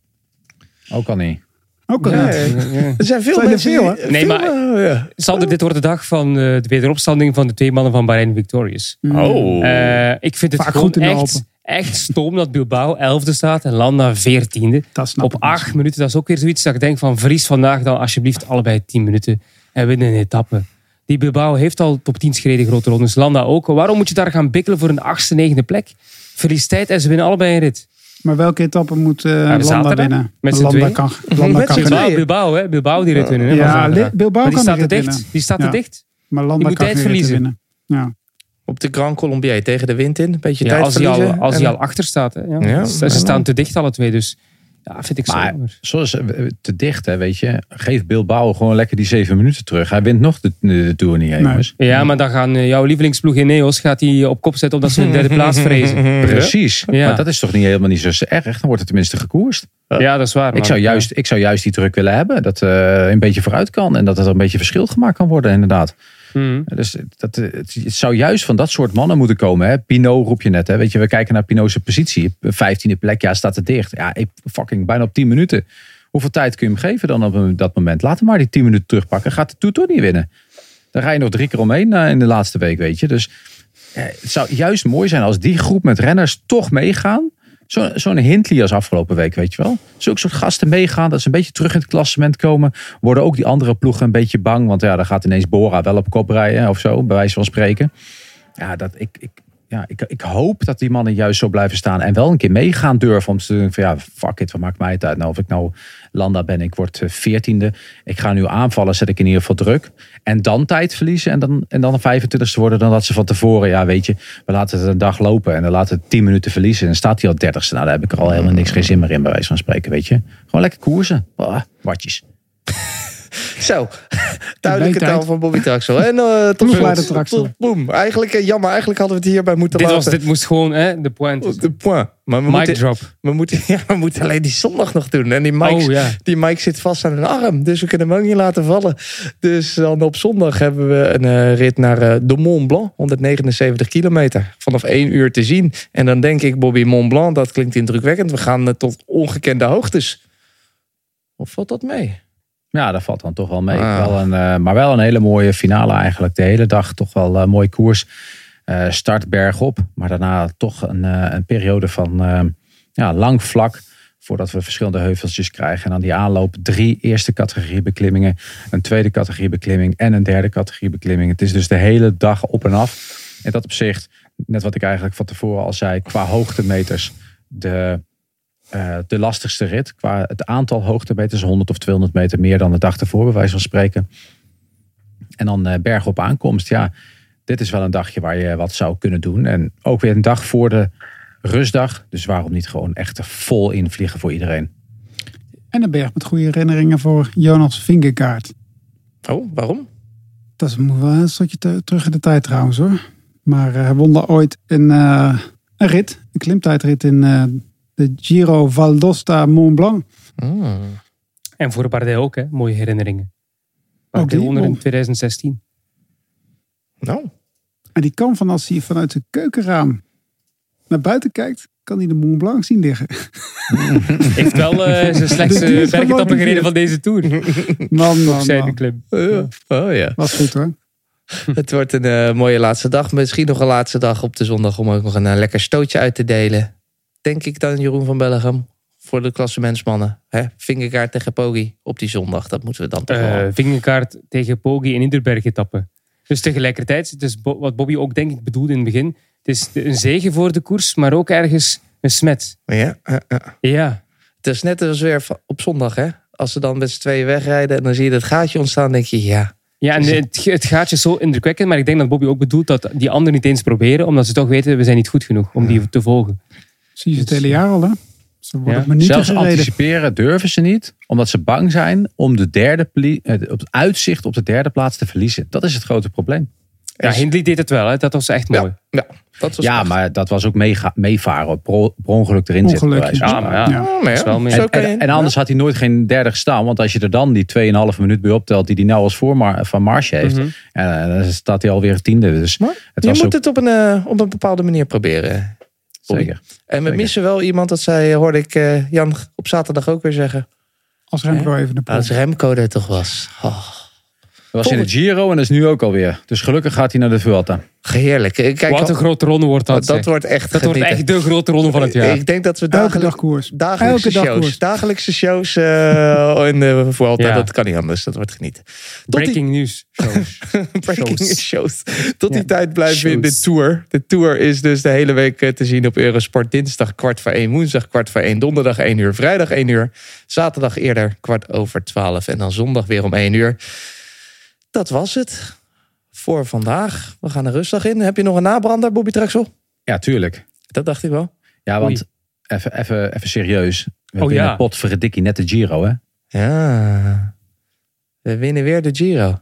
Speaker 7: Ook al niet.
Speaker 3: ook al
Speaker 5: Ja,
Speaker 3: niet.
Speaker 6: Ja, ja. (laughs)
Speaker 5: Er zijn veel
Speaker 3: Zijn
Speaker 5: mensen
Speaker 3: veel,
Speaker 5: die-
Speaker 6: Nee,
Speaker 5: veel,
Speaker 6: maar-
Speaker 5: ja.
Speaker 6: Sander, dit wordt de dag van eh, de wederopstanding van de twee mannen van Bahrein Victorious.
Speaker 5: Oh.
Speaker 6: Eh, ik vind het
Speaker 3: Vaak
Speaker 6: gewoon
Speaker 3: goed in
Speaker 6: echt. Echt stom dat Bilbao 11e staat en Landa 14e.
Speaker 3: Dat snap
Speaker 6: Op
Speaker 3: niet.
Speaker 6: acht minuten, dat is ook weer zoiets dat ik denk van verlies vandaag dan alsjeblieft allebei 10 minuten en win een etappe. Die Bilbao heeft al top 10 gereden grote rondes, Landa ook. Waarom moet je daar gaan bikkelen voor een achtste, negende plek? Verlies tijd en ze winnen allebei een rit.
Speaker 3: Maar welke etappe moet eh Landa winnen?
Speaker 6: Met z'n tweeën?
Speaker 3: kan, Landa
Speaker 5: Met
Speaker 3: kan.
Speaker 6: Bilbao, Bilbao, hè? Bilbao die rit winnen. hè,
Speaker 3: Ja, Bilbao
Speaker 6: Maar die
Speaker 3: kan
Speaker 6: staat
Speaker 3: rit
Speaker 6: dicht.
Speaker 3: winnen.
Speaker 6: Die staat
Speaker 3: Ja.
Speaker 6: dicht.
Speaker 3: Maar Landa
Speaker 6: Die moet
Speaker 3: kan
Speaker 6: tijd verliezen.
Speaker 3: winnen. Ja.
Speaker 5: Op de Grand Colombier tegen de wind in. Een beetje
Speaker 6: Ja,
Speaker 5: tijd
Speaker 6: als hij al, als
Speaker 5: En-
Speaker 6: hij al achter staat. Hè, ja.
Speaker 5: Ja,
Speaker 6: ze, staan te dicht alle twee. Dus ja, vind ik zo
Speaker 7: Maar
Speaker 6: jammer.
Speaker 7: zoals eh, te dicht, hè, weet je. Geef Bilbao gewoon lekker die zeven minuten terug. Hij wint nog de, de Tour niet,
Speaker 3: Nee.
Speaker 7: jongens.
Speaker 6: Ja, maar dan gaan eh, jouw lievelingsploeg in Neos gaat die op kop zetten omdat ze een derde plaats (laughs) vrezen.
Speaker 7: Precies.
Speaker 6: Ja.
Speaker 7: Maar dat is toch niet helemaal niet zo erg. Dan wordt het tenminste gekoerst.
Speaker 6: Ja, dat is waar.
Speaker 7: Ik
Speaker 6: maar-
Speaker 7: zou, juist, ik zou juist die druk willen hebben. Dat eh een beetje vooruit kan. En dat er een beetje verschil gemaakt kan worden, inderdaad.
Speaker 6: Mhm.
Speaker 7: Dus dat, eh, het, zou juist van dat soort mannen moeten komen. Hè? Pinot roep je net. Hè? Weet je, we kijken naar Pinot's positie. Vijftiende plek, ja, staat er dicht. Ja, fucking bijna op 10 minuten. Hoeveel tijd kun je hem geven dan op dat moment? Laat hem maar die 10 minuten terugpakken. Gaat de Tour niet winnen. Dan ga je nog drie keer omheen eh, in de laatste week, weet je. Dus eh, het zou juist mooi zijn als die groep met renners toch meegaan. Zo- Zo'n Hindley als afgelopen week, weet je wel. Zulke soort gasten meegaan, dat ze een beetje terug in het klassement komen. Worden ook die andere ploegen een beetje bang. Want ja, dan gaat ineens Bora wel op kop rijden of zo, bij wijze van spreken. Ja, dat, ik, ik, ja ik, ik hoop dat die mannen juist zo blijven staan. En wel een keer meegaan durven om te doen van ja, fuck it, wat maakt mij het uit nou of ik nou Landa ben. Ik word eh, veertiende. Ik ga nu aanvallen, zet ik in ieder geval druk. En dan tijd verliezen en dan, en dan een 25ste worden dan dat ze van tevoren, ja weet je, we laten het een dag lopen en dan laten we 10 minuten verliezen. En staat hij al 30ste. Nou, daar heb ik er al helemaal niks, geen zin meer in, bij wijze van spreken, weet je. Gewoon lekker koersen. Watjes. (laughs)
Speaker 5: Zo, (laughs) duidelijke
Speaker 3: tijd.
Speaker 5: taal van Bobby Traxel. En eh tot slot. Boom. Eigenlijk, eh, jammer, eigenlijk hadden we het hierbij moeten
Speaker 6: Dit, was,
Speaker 5: laten.
Speaker 6: dit moest gewoon hè, de point.
Speaker 5: De point. Maar we
Speaker 6: Mic
Speaker 5: moeten,
Speaker 6: drop.
Speaker 5: we, moeten, (laughs) ja, we moeten alleen die zondag nog doen. En die Mike,
Speaker 6: Oh ja.
Speaker 5: die Mike zit vast aan een arm. Dus we kunnen hem ook niet laten vallen. Dus dan op zondag hebben we een eh, rit naar de Mont Blanc. 179 kilometer. Vanaf 1 uur te zien. En dan denk ik, Bobby Mont Blanc, dat klinkt indrukwekkend. We gaan tot ongekende hoogtes. Of valt dat mee?
Speaker 7: Ja, dat valt dan toch wel mee.
Speaker 5: Ah.
Speaker 7: Wel een, eh, maar wel een hele mooie finale eigenlijk. De hele dag toch wel een mooi koers. Eh, start bergop. Maar daarna toch een, eh, een periode van eh, ja, lang vlak. Voordat we verschillende heuveltjes krijgen. En dan die aanloop. Drie eerste categorie beklimmingen. Een tweede categorie beklimming. En een derde categorie beklimming. Het is dus de hele dag op en af. En dat opzicht, net wat ik eigenlijk van tevoren al zei. Qua hoogtemeters. De eh, de lastigste rit. Qua het aantal hoogtemeters, 100 of 200 meter meer dan de dag ervoor, bij wijze van spreken. En dan eh, berg op aankomst. Ja, dit is wel een dagje waar je wat zou kunnen doen. En ook weer een dag voor de rustdag. Dus waarom niet gewoon echt vol invliegen voor iedereen?
Speaker 3: En een berg met goede herinneringen voor Jonas Vingegaard.
Speaker 5: Oh, waarom?
Speaker 3: Dat is wel een stukje te- terug in de tijd trouwens hoor. Maar eh, hij won daar ooit een, eh, een rit, een klimtijdrit in eh, de Giro Valdosta Mont Blanc.
Speaker 5: Hmm.
Speaker 6: En voor Bardet ook, hè? mooie herinneringen.
Speaker 3: Ook
Speaker 6: Bardet in
Speaker 3: won.
Speaker 6: 2016.
Speaker 5: Nou,
Speaker 3: En die kan van als hij vanuit zijn keukenraam naar buiten kijkt, kan hij de Mont Blanc zien liggen. (laughs)
Speaker 6: Heeft wel eh, zijn (laughs) slechtste
Speaker 3: Die is
Speaker 6: bergetappe
Speaker 3: gemotiveerd.
Speaker 6: gereden van deze Tour.
Speaker 3: Man, man,
Speaker 6: Zijn de
Speaker 3: man.
Speaker 6: klim.
Speaker 5: ja. Oh ja.
Speaker 3: Was goed hoor. (laughs)
Speaker 5: Het wordt een eh, mooie laatste dag. Misschien nog een laatste dag op de zondag om ook nog een eh, lekker stootje uit te delen. Denk ik dan, Jeroen van Bellegem. voor de klassementsmannen. Hè? Vingerkaart tegen Poggi op die zondag. Dat moeten we dan toch wel.
Speaker 6: Eh vingerkaart tegen Poggi in Inderberg etappe. Dus tegelijkertijd, Bo- wat Bobby ook denk ik bedoelde in het begin. Het is een zegen voor de koers, maar ook ergens een smet.
Speaker 5: Ja, ja, Het is net als weer op zondag, hè? Als ze dan met z'n tweeën wegrijden en dan zie je dat gaatje ontstaan, denk je, ja.
Speaker 6: ja en het, het gaatje is zo indrukwekkend. Maar ik denk dat Bobby ook bedoelt dat die anderen niet eens proberen. Omdat ze toch weten, we zijn niet goed genoeg om die te volgen.
Speaker 3: Zie je het hele jaar al, hè? Ze worden
Speaker 6: Ja.
Speaker 3: op minuten
Speaker 7: Zelfs
Speaker 3: gereden.
Speaker 7: anticiperen durven ze niet, omdat ze bang zijn om de derde pli- eh, op het uitzicht op de derde plaats te verliezen. Dat is het grote probleem.
Speaker 6: Ja, Hindley deed het wel. Hè. Dat was echt mooi.
Speaker 5: Ja, dat was
Speaker 7: Ja,
Speaker 5: echt-
Speaker 7: maar dat was ook meevaren, pro- per ongeluk erin zitten.
Speaker 3: Ongeluk,
Speaker 7: van
Speaker 6: Ja, maar ja.
Speaker 3: Ja.
Speaker 5: Maar
Speaker 6: is
Speaker 5: ja,
Speaker 6: wel mee.
Speaker 5: zo
Speaker 7: En, en, en anders had hij nooit geen derde gestaan. Want als je er dan die 2,5 minuut bij optelt die hij nou als voor van Marge heeft.
Speaker 6: Mhm.
Speaker 7: eh, dan staat hij alweer tiende. Dus
Speaker 5: Maar
Speaker 7: het
Speaker 5: je
Speaker 7: was
Speaker 5: moet
Speaker 7: ook
Speaker 5: het op een, eh, op een bepaalde manier proberen.
Speaker 7: Zeker.
Speaker 5: En we
Speaker 7: Zeker.
Speaker 5: missen wel iemand, dat zei, hoorde ik eh, Jan op zaterdag ook weer zeggen.
Speaker 3: Als Remco even de
Speaker 5: Als. Remco er toch was. Oh,
Speaker 7: was in de Giro en dat is nu ook alweer. Dus gelukkig gaat hij naar de Vuelta.
Speaker 5: heerlijk. Kijk,
Speaker 6: Wat een grote ronde wordt dat.
Speaker 5: dat
Speaker 6: zeg.
Speaker 5: wordt echt
Speaker 6: dat wordt echt de grote ronde van het jaar.
Speaker 5: Ik denk dat we
Speaker 3: dag koers.
Speaker 5: dagelijkse
Speaker 3: Elke dag
Speaker 5: shows,
Speaker 3: koers.
Speaker 5: dagelijkse shows eh, in de Vuelta,
Speaker 6: Ja.
Speaker 5: dat kan niet anders. Dat wordt genieten. Tot die-
Speaker 6: Breaking news. shows. (laughs)
Speaker 5: Breaking
Speaker 6: Shows.
Speaker 5: shows. Tot die
Speaker 6: Ja.
Speaker 5: tijd blijven we in de
Speaker 6: Shows.
Speaker 5: tour. De tour is dus de hele week eh, te zien op Eurosport. Dinsdag kwart voor één, woensdag kwart voor één, donderdag één uur, vrijdag één uur. Zaterdag eerder kwart over twaalf en dan zondag weer om één uur. Dat was het voor vandaag. We gaan de rustdag in. Heb je nog een nabrander, Bobby Traxel?
Speaker 7: Ja, tuurlijk.
Speaker 5: Dat dacht ik wel.
Speaker 7: Ja, want even, even, even serieus. We hebben
Speaker 6: ja.
Speaker 7: pot verdikkie net de Giro, hè?
Speaker 5: Ja. We winnen weer de Giro.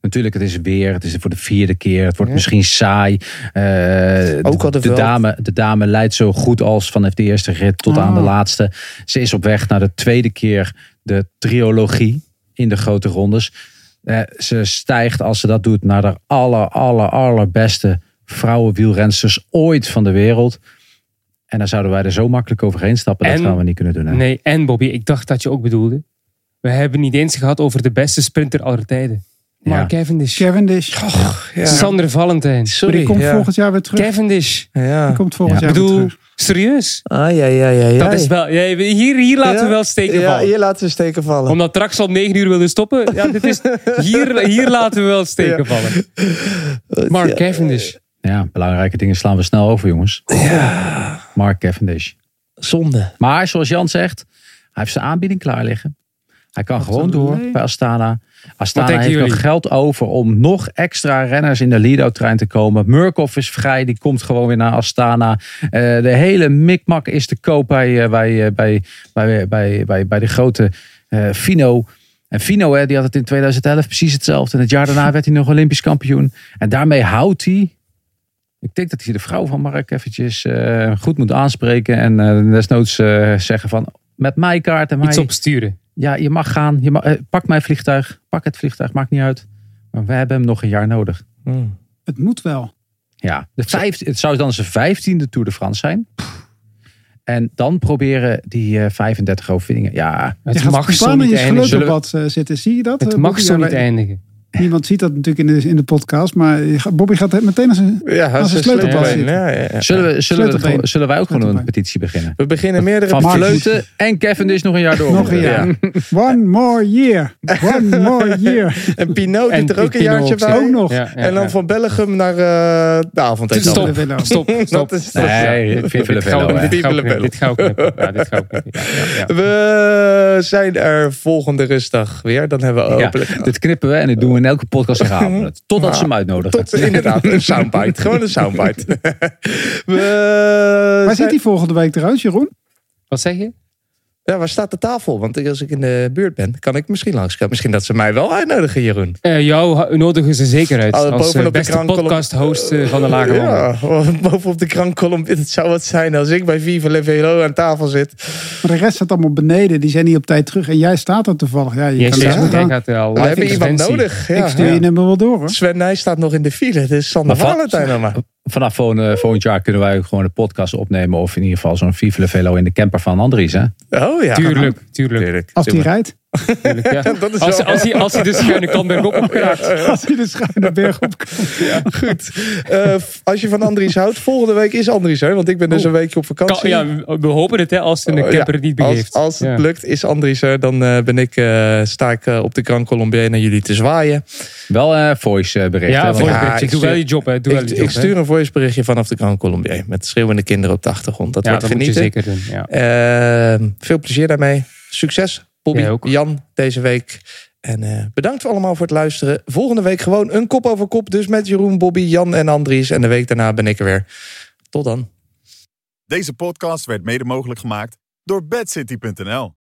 Speaker 7: Natuurlijk, het is weer. Het is voor de vierde keer. Het wordt
Speaker 5: Ja.
Speaker 7: misschien saai. Eh,
Speaker 5: Ook al de
Speaker 7: dame, de dame leidt zo goed als vanaf de eerste rit tot aan de
Speaker 3: Oh.
Speaker 7: laatste. Ze is op weg naar de tweede keer de triologie in de grote rondes. Ze stijgt als ze dat doet naar de aller, aller, allerbeste vrouwenwielrensters ooit van de wereld. En dan zouden wij er zo makkelijk overheen stappen. Dat gaan we niet kunnen doen. Hè?
Speaker 6: Nee, en Bobby, ik dacht dat je ook bedoelde. We hebben niet eens gehad over de beste sprinter aller tijden. Mark Cavendish.
Speaker 3: Cavendish.
Speaker 5: Ja.
Speaker 6: Sander Valentijn.
Speaker 3: Maar
Speaker 5: Sorry.
Speaker 3: die komt
Speaker 5: ja.
Speaker 3: volgend jaar weer terug.
Speaker 6: Cavendish.
Speaker 5: Ja.
Speaker 3: Die komt volgend
Speaker 7: Ja.
Speaker 3: jaar
Speaker 6: Ik
Speaker 3: weer
Speaker 6: bedoel,
Speaker 3: terug.
Speaker 6: serieus?
Speaker 5: Ah, ja, ja, ja, ja.
Speaker 6: Dat is wel, ja, hier, hier laten
Speaker 5: Ja.
Speaker 6: we wel steken
Speaker 5: Ja,
Speaker 6: vallen.
Speaker 5: hier laten we steken vallen.
Speaker 6: Omdat straks om 9 uur wilde stoppen. Ja, dit is, (laughs) hier, hier laten we wel steken vallen. (laughs) Mark
Speaker 5: Ja.
Speaker 6: Cavendish.
Speaker 7: Ja, belangrijke dingen slaan we snel over, jongens.
Speaker 5: Ja.
Speaker 7: Mark Cavendish.
Speaker 5: Zonde.
Speaker 7: Maar zoals Jan zegt, hij heeft zijn aanbieding klaar liggen. Hij kan gewoon door bij Astana. Astana heeft nog geld over om nog extra renners in de lead-out-trein te komen. Murkoff is vrij, die komt gewoon weer naar Astana. Eh, de hele mikmak is te koop bij, eh, bij, eh, bij, bij, bij, bij, bij de grote eh, Fino. En Fino, hè, die had het in 2011 precies hetzelfde. En het jaar daarna werd hij nog Olympisch kampioen. En daarmee houdt hij ik denk dat hij de vrouw van Mark eventjes eh, goed moet aanspreken. En eh, desnoods eh, zeggen van, met mij kaart en mij...
Speaker 6: Iets opsturen.
Speaker 7: Ja, je mag gaan. Je mag, eh, pak mijn vliegtuig. Pak het vliegtuig, maakt niet uit. Maar we hebben hem nog een jaar nodig.
Speaker 5: Hmm.
Speaker 3: Het moet wel.
Speaker 7: Ja, de vijf, het zou dan zijn vijftiende Tour de France zijn. En dan proberen die eh 35 overwinningen. Ja,
Speaker 3: Je
Speaker 6: Het mag zo niet eindigen.
Speaker 3: sleutelbad eh, zitten. Zie je dat?
Speaker 6: Het
Speaker 3: eh,
Speaker 6: mag zo niet eindigen.
Speaker 3: Niemand ziet dat natuurlijk in de, in de podcast. Maar gaat- Bobby gaat meteen als een...
Speaker 5: Ja,
Speaker 3: Als een zit.
Speaker 5: Ja, ja, ja.
Speaker 7: zullen, we, zullen, we zullen wij ook gewoon een petitie beginnen?
Speaker 5: We beginnen meerdere
Speaker 7: Van
Speaker 3: Mark
Speaker 7: Vleuten en Kevin is nog een jaar door.
Speaker 3: Nog een jaar. One more year. One more year. (laughs)
Speaker 5: En Pinot
Speaker 6: En
Speaker 5: doet er ook een jaartje
Speaker 6: ook,
Speaker 5: bij.
Speaker 3: Ook nog.
Speaker 6: Ja, ja,
Speaker 5: en dan
Speaker 6: ja.
Speaker 5: van Belgium naar eh de avondetappe.
Speaker 6: Stop,
Speaker 3: Stop.
Speaker 6: stop, (laughs) stop.
Speaker 5: Dat is
Speaker 7: Nee,
Speaker 6: Dit
Speaker 7: la
Speaker 6: gaan (laughs) we- dit
Speaker 5: zijn er volgende rustdag weer. Dan hebben we
Speaker 7: dit knippen we en dit doen we in elke podcast en gaan we het. Totdat ze hem uitnodigen.
Speaker 5: Tot, inderdaad, een soundbite. (laughs) Gewoon een soundbite. (laughs) We
Speaker 3: Waar
Speaker 5: zijn-
Speaker 3: zit hij volgende week eruit, Jeroen?
Speaker 6: Wat zeg je?
Speaker 5: Ja, waar staat de tafel? Want als ik in de buurt ben, kan ik misschien langskomen. Misschien dat ze mij wel uitnodigen, Jeroen.
Speaker 6: Eh, jou nodigen ze zeker uit.
Speaker 5: Oh,
Speaker 6: als eh,
Speaker 5: de
Speaker 6: beste podcast-host eh, van de Lage Landen.
Speaker 5: Ja, (laughs) bovenop de krankkolom. Het zou wat zijn als ik bij Viva Le Velo aan tafel zit.
Speaker 3: Maar de rest staat allemaal beneden. Die zijn niet op tijd terug. En jij staat er toevallig. Ja, je
Speaker 6: Jij
Speaker 3: kan er aan.
Speaker 6: gaat er al
Speaker 5: We hebben iemand nodig. Ja,
Speaker 3: Ik stuur
Speaker 5: ja.
Speaker 3: je nummer wel door hoor.
Speaker 5: Sven Nijs staat nog in de file. Dus Sander Valentijn nog maar.
Speaker 7: Vanaf volgende, volgend jaar kunnen wij ook gewoon een podcast opnemen. Of in ieder geval zo'n Viva la Velo in de camper van Andries. Hè?
Speaker 5: Oh ja.
Speaker 6: Tuurlijk, tuurlijk.
Speaker 5: Tuurlijk.
Speaker 3: Als die rijdt.
Speaker 6: Tuurlijk, ja. (laughs)
Speaker 5: Dat is
Speaker 6: Als,
Speaker 5: wel-
Speaker 6: als, hij, als hij de schuine kant bergop op geraakt.
Speaker 3: Als hij de schuine berg op komt.
Speaker 5: Goed. Eh, als je van Andries houdt, volgende week is Andries er. Want ik ben dus
Speaker 6: Oh.
Speaker 5: een weekje op vakantie.
Speaker 6: Kan- ja, we hopen het, hè, als de
Speaker 5: Oh,
Speaker 6: camper
Speaker 5: ja.
Speaker 6: het niet
Speaker 5: Als,
Speaker 6: begeeft.
Speaker 5: als het
Speaker 6: Ja.
Speaker 5: lukt, is Andries er. Dan eh, ben ik, eh, sta ik op de Gran Colombia naar jullie te zwaaien.
Speaker 7: Wel eh voice bericht.
Speaker 6: Ja,
Speaker 5: Ja,
Speaker 6: je
Speaker 5: ik
Speaker 6: berichtje. Doe wel je job, hè. Doe wel
Speaker 5: Ik, ik
Speaker 6: job, hè.
Speaker 5: stuur een voiceberichtje vanaf de Gran Colombia. Met schreeuwende kinderen op de achtergrond. Dat
Speaker 6: Ja,
Speaker 5: wordt
Speaker 6: dat moet je
Speaker 5: genieten.
Speaker 6: zeker doen. Ja.
Speaker 5: Veel plezier daarmee. Succes, Bobby. Jan, deze week. En eh, bedankt allemaal voor het luisteren. Volgende week gewoon een kop over kop. Dus met Jeroen, Bobby, Jan en Andries. En de week daarna ben ik er weer. Tot dan.
Speaker 1: Deze podcast werd mede mogelijk gemaakt door bedcity.nl.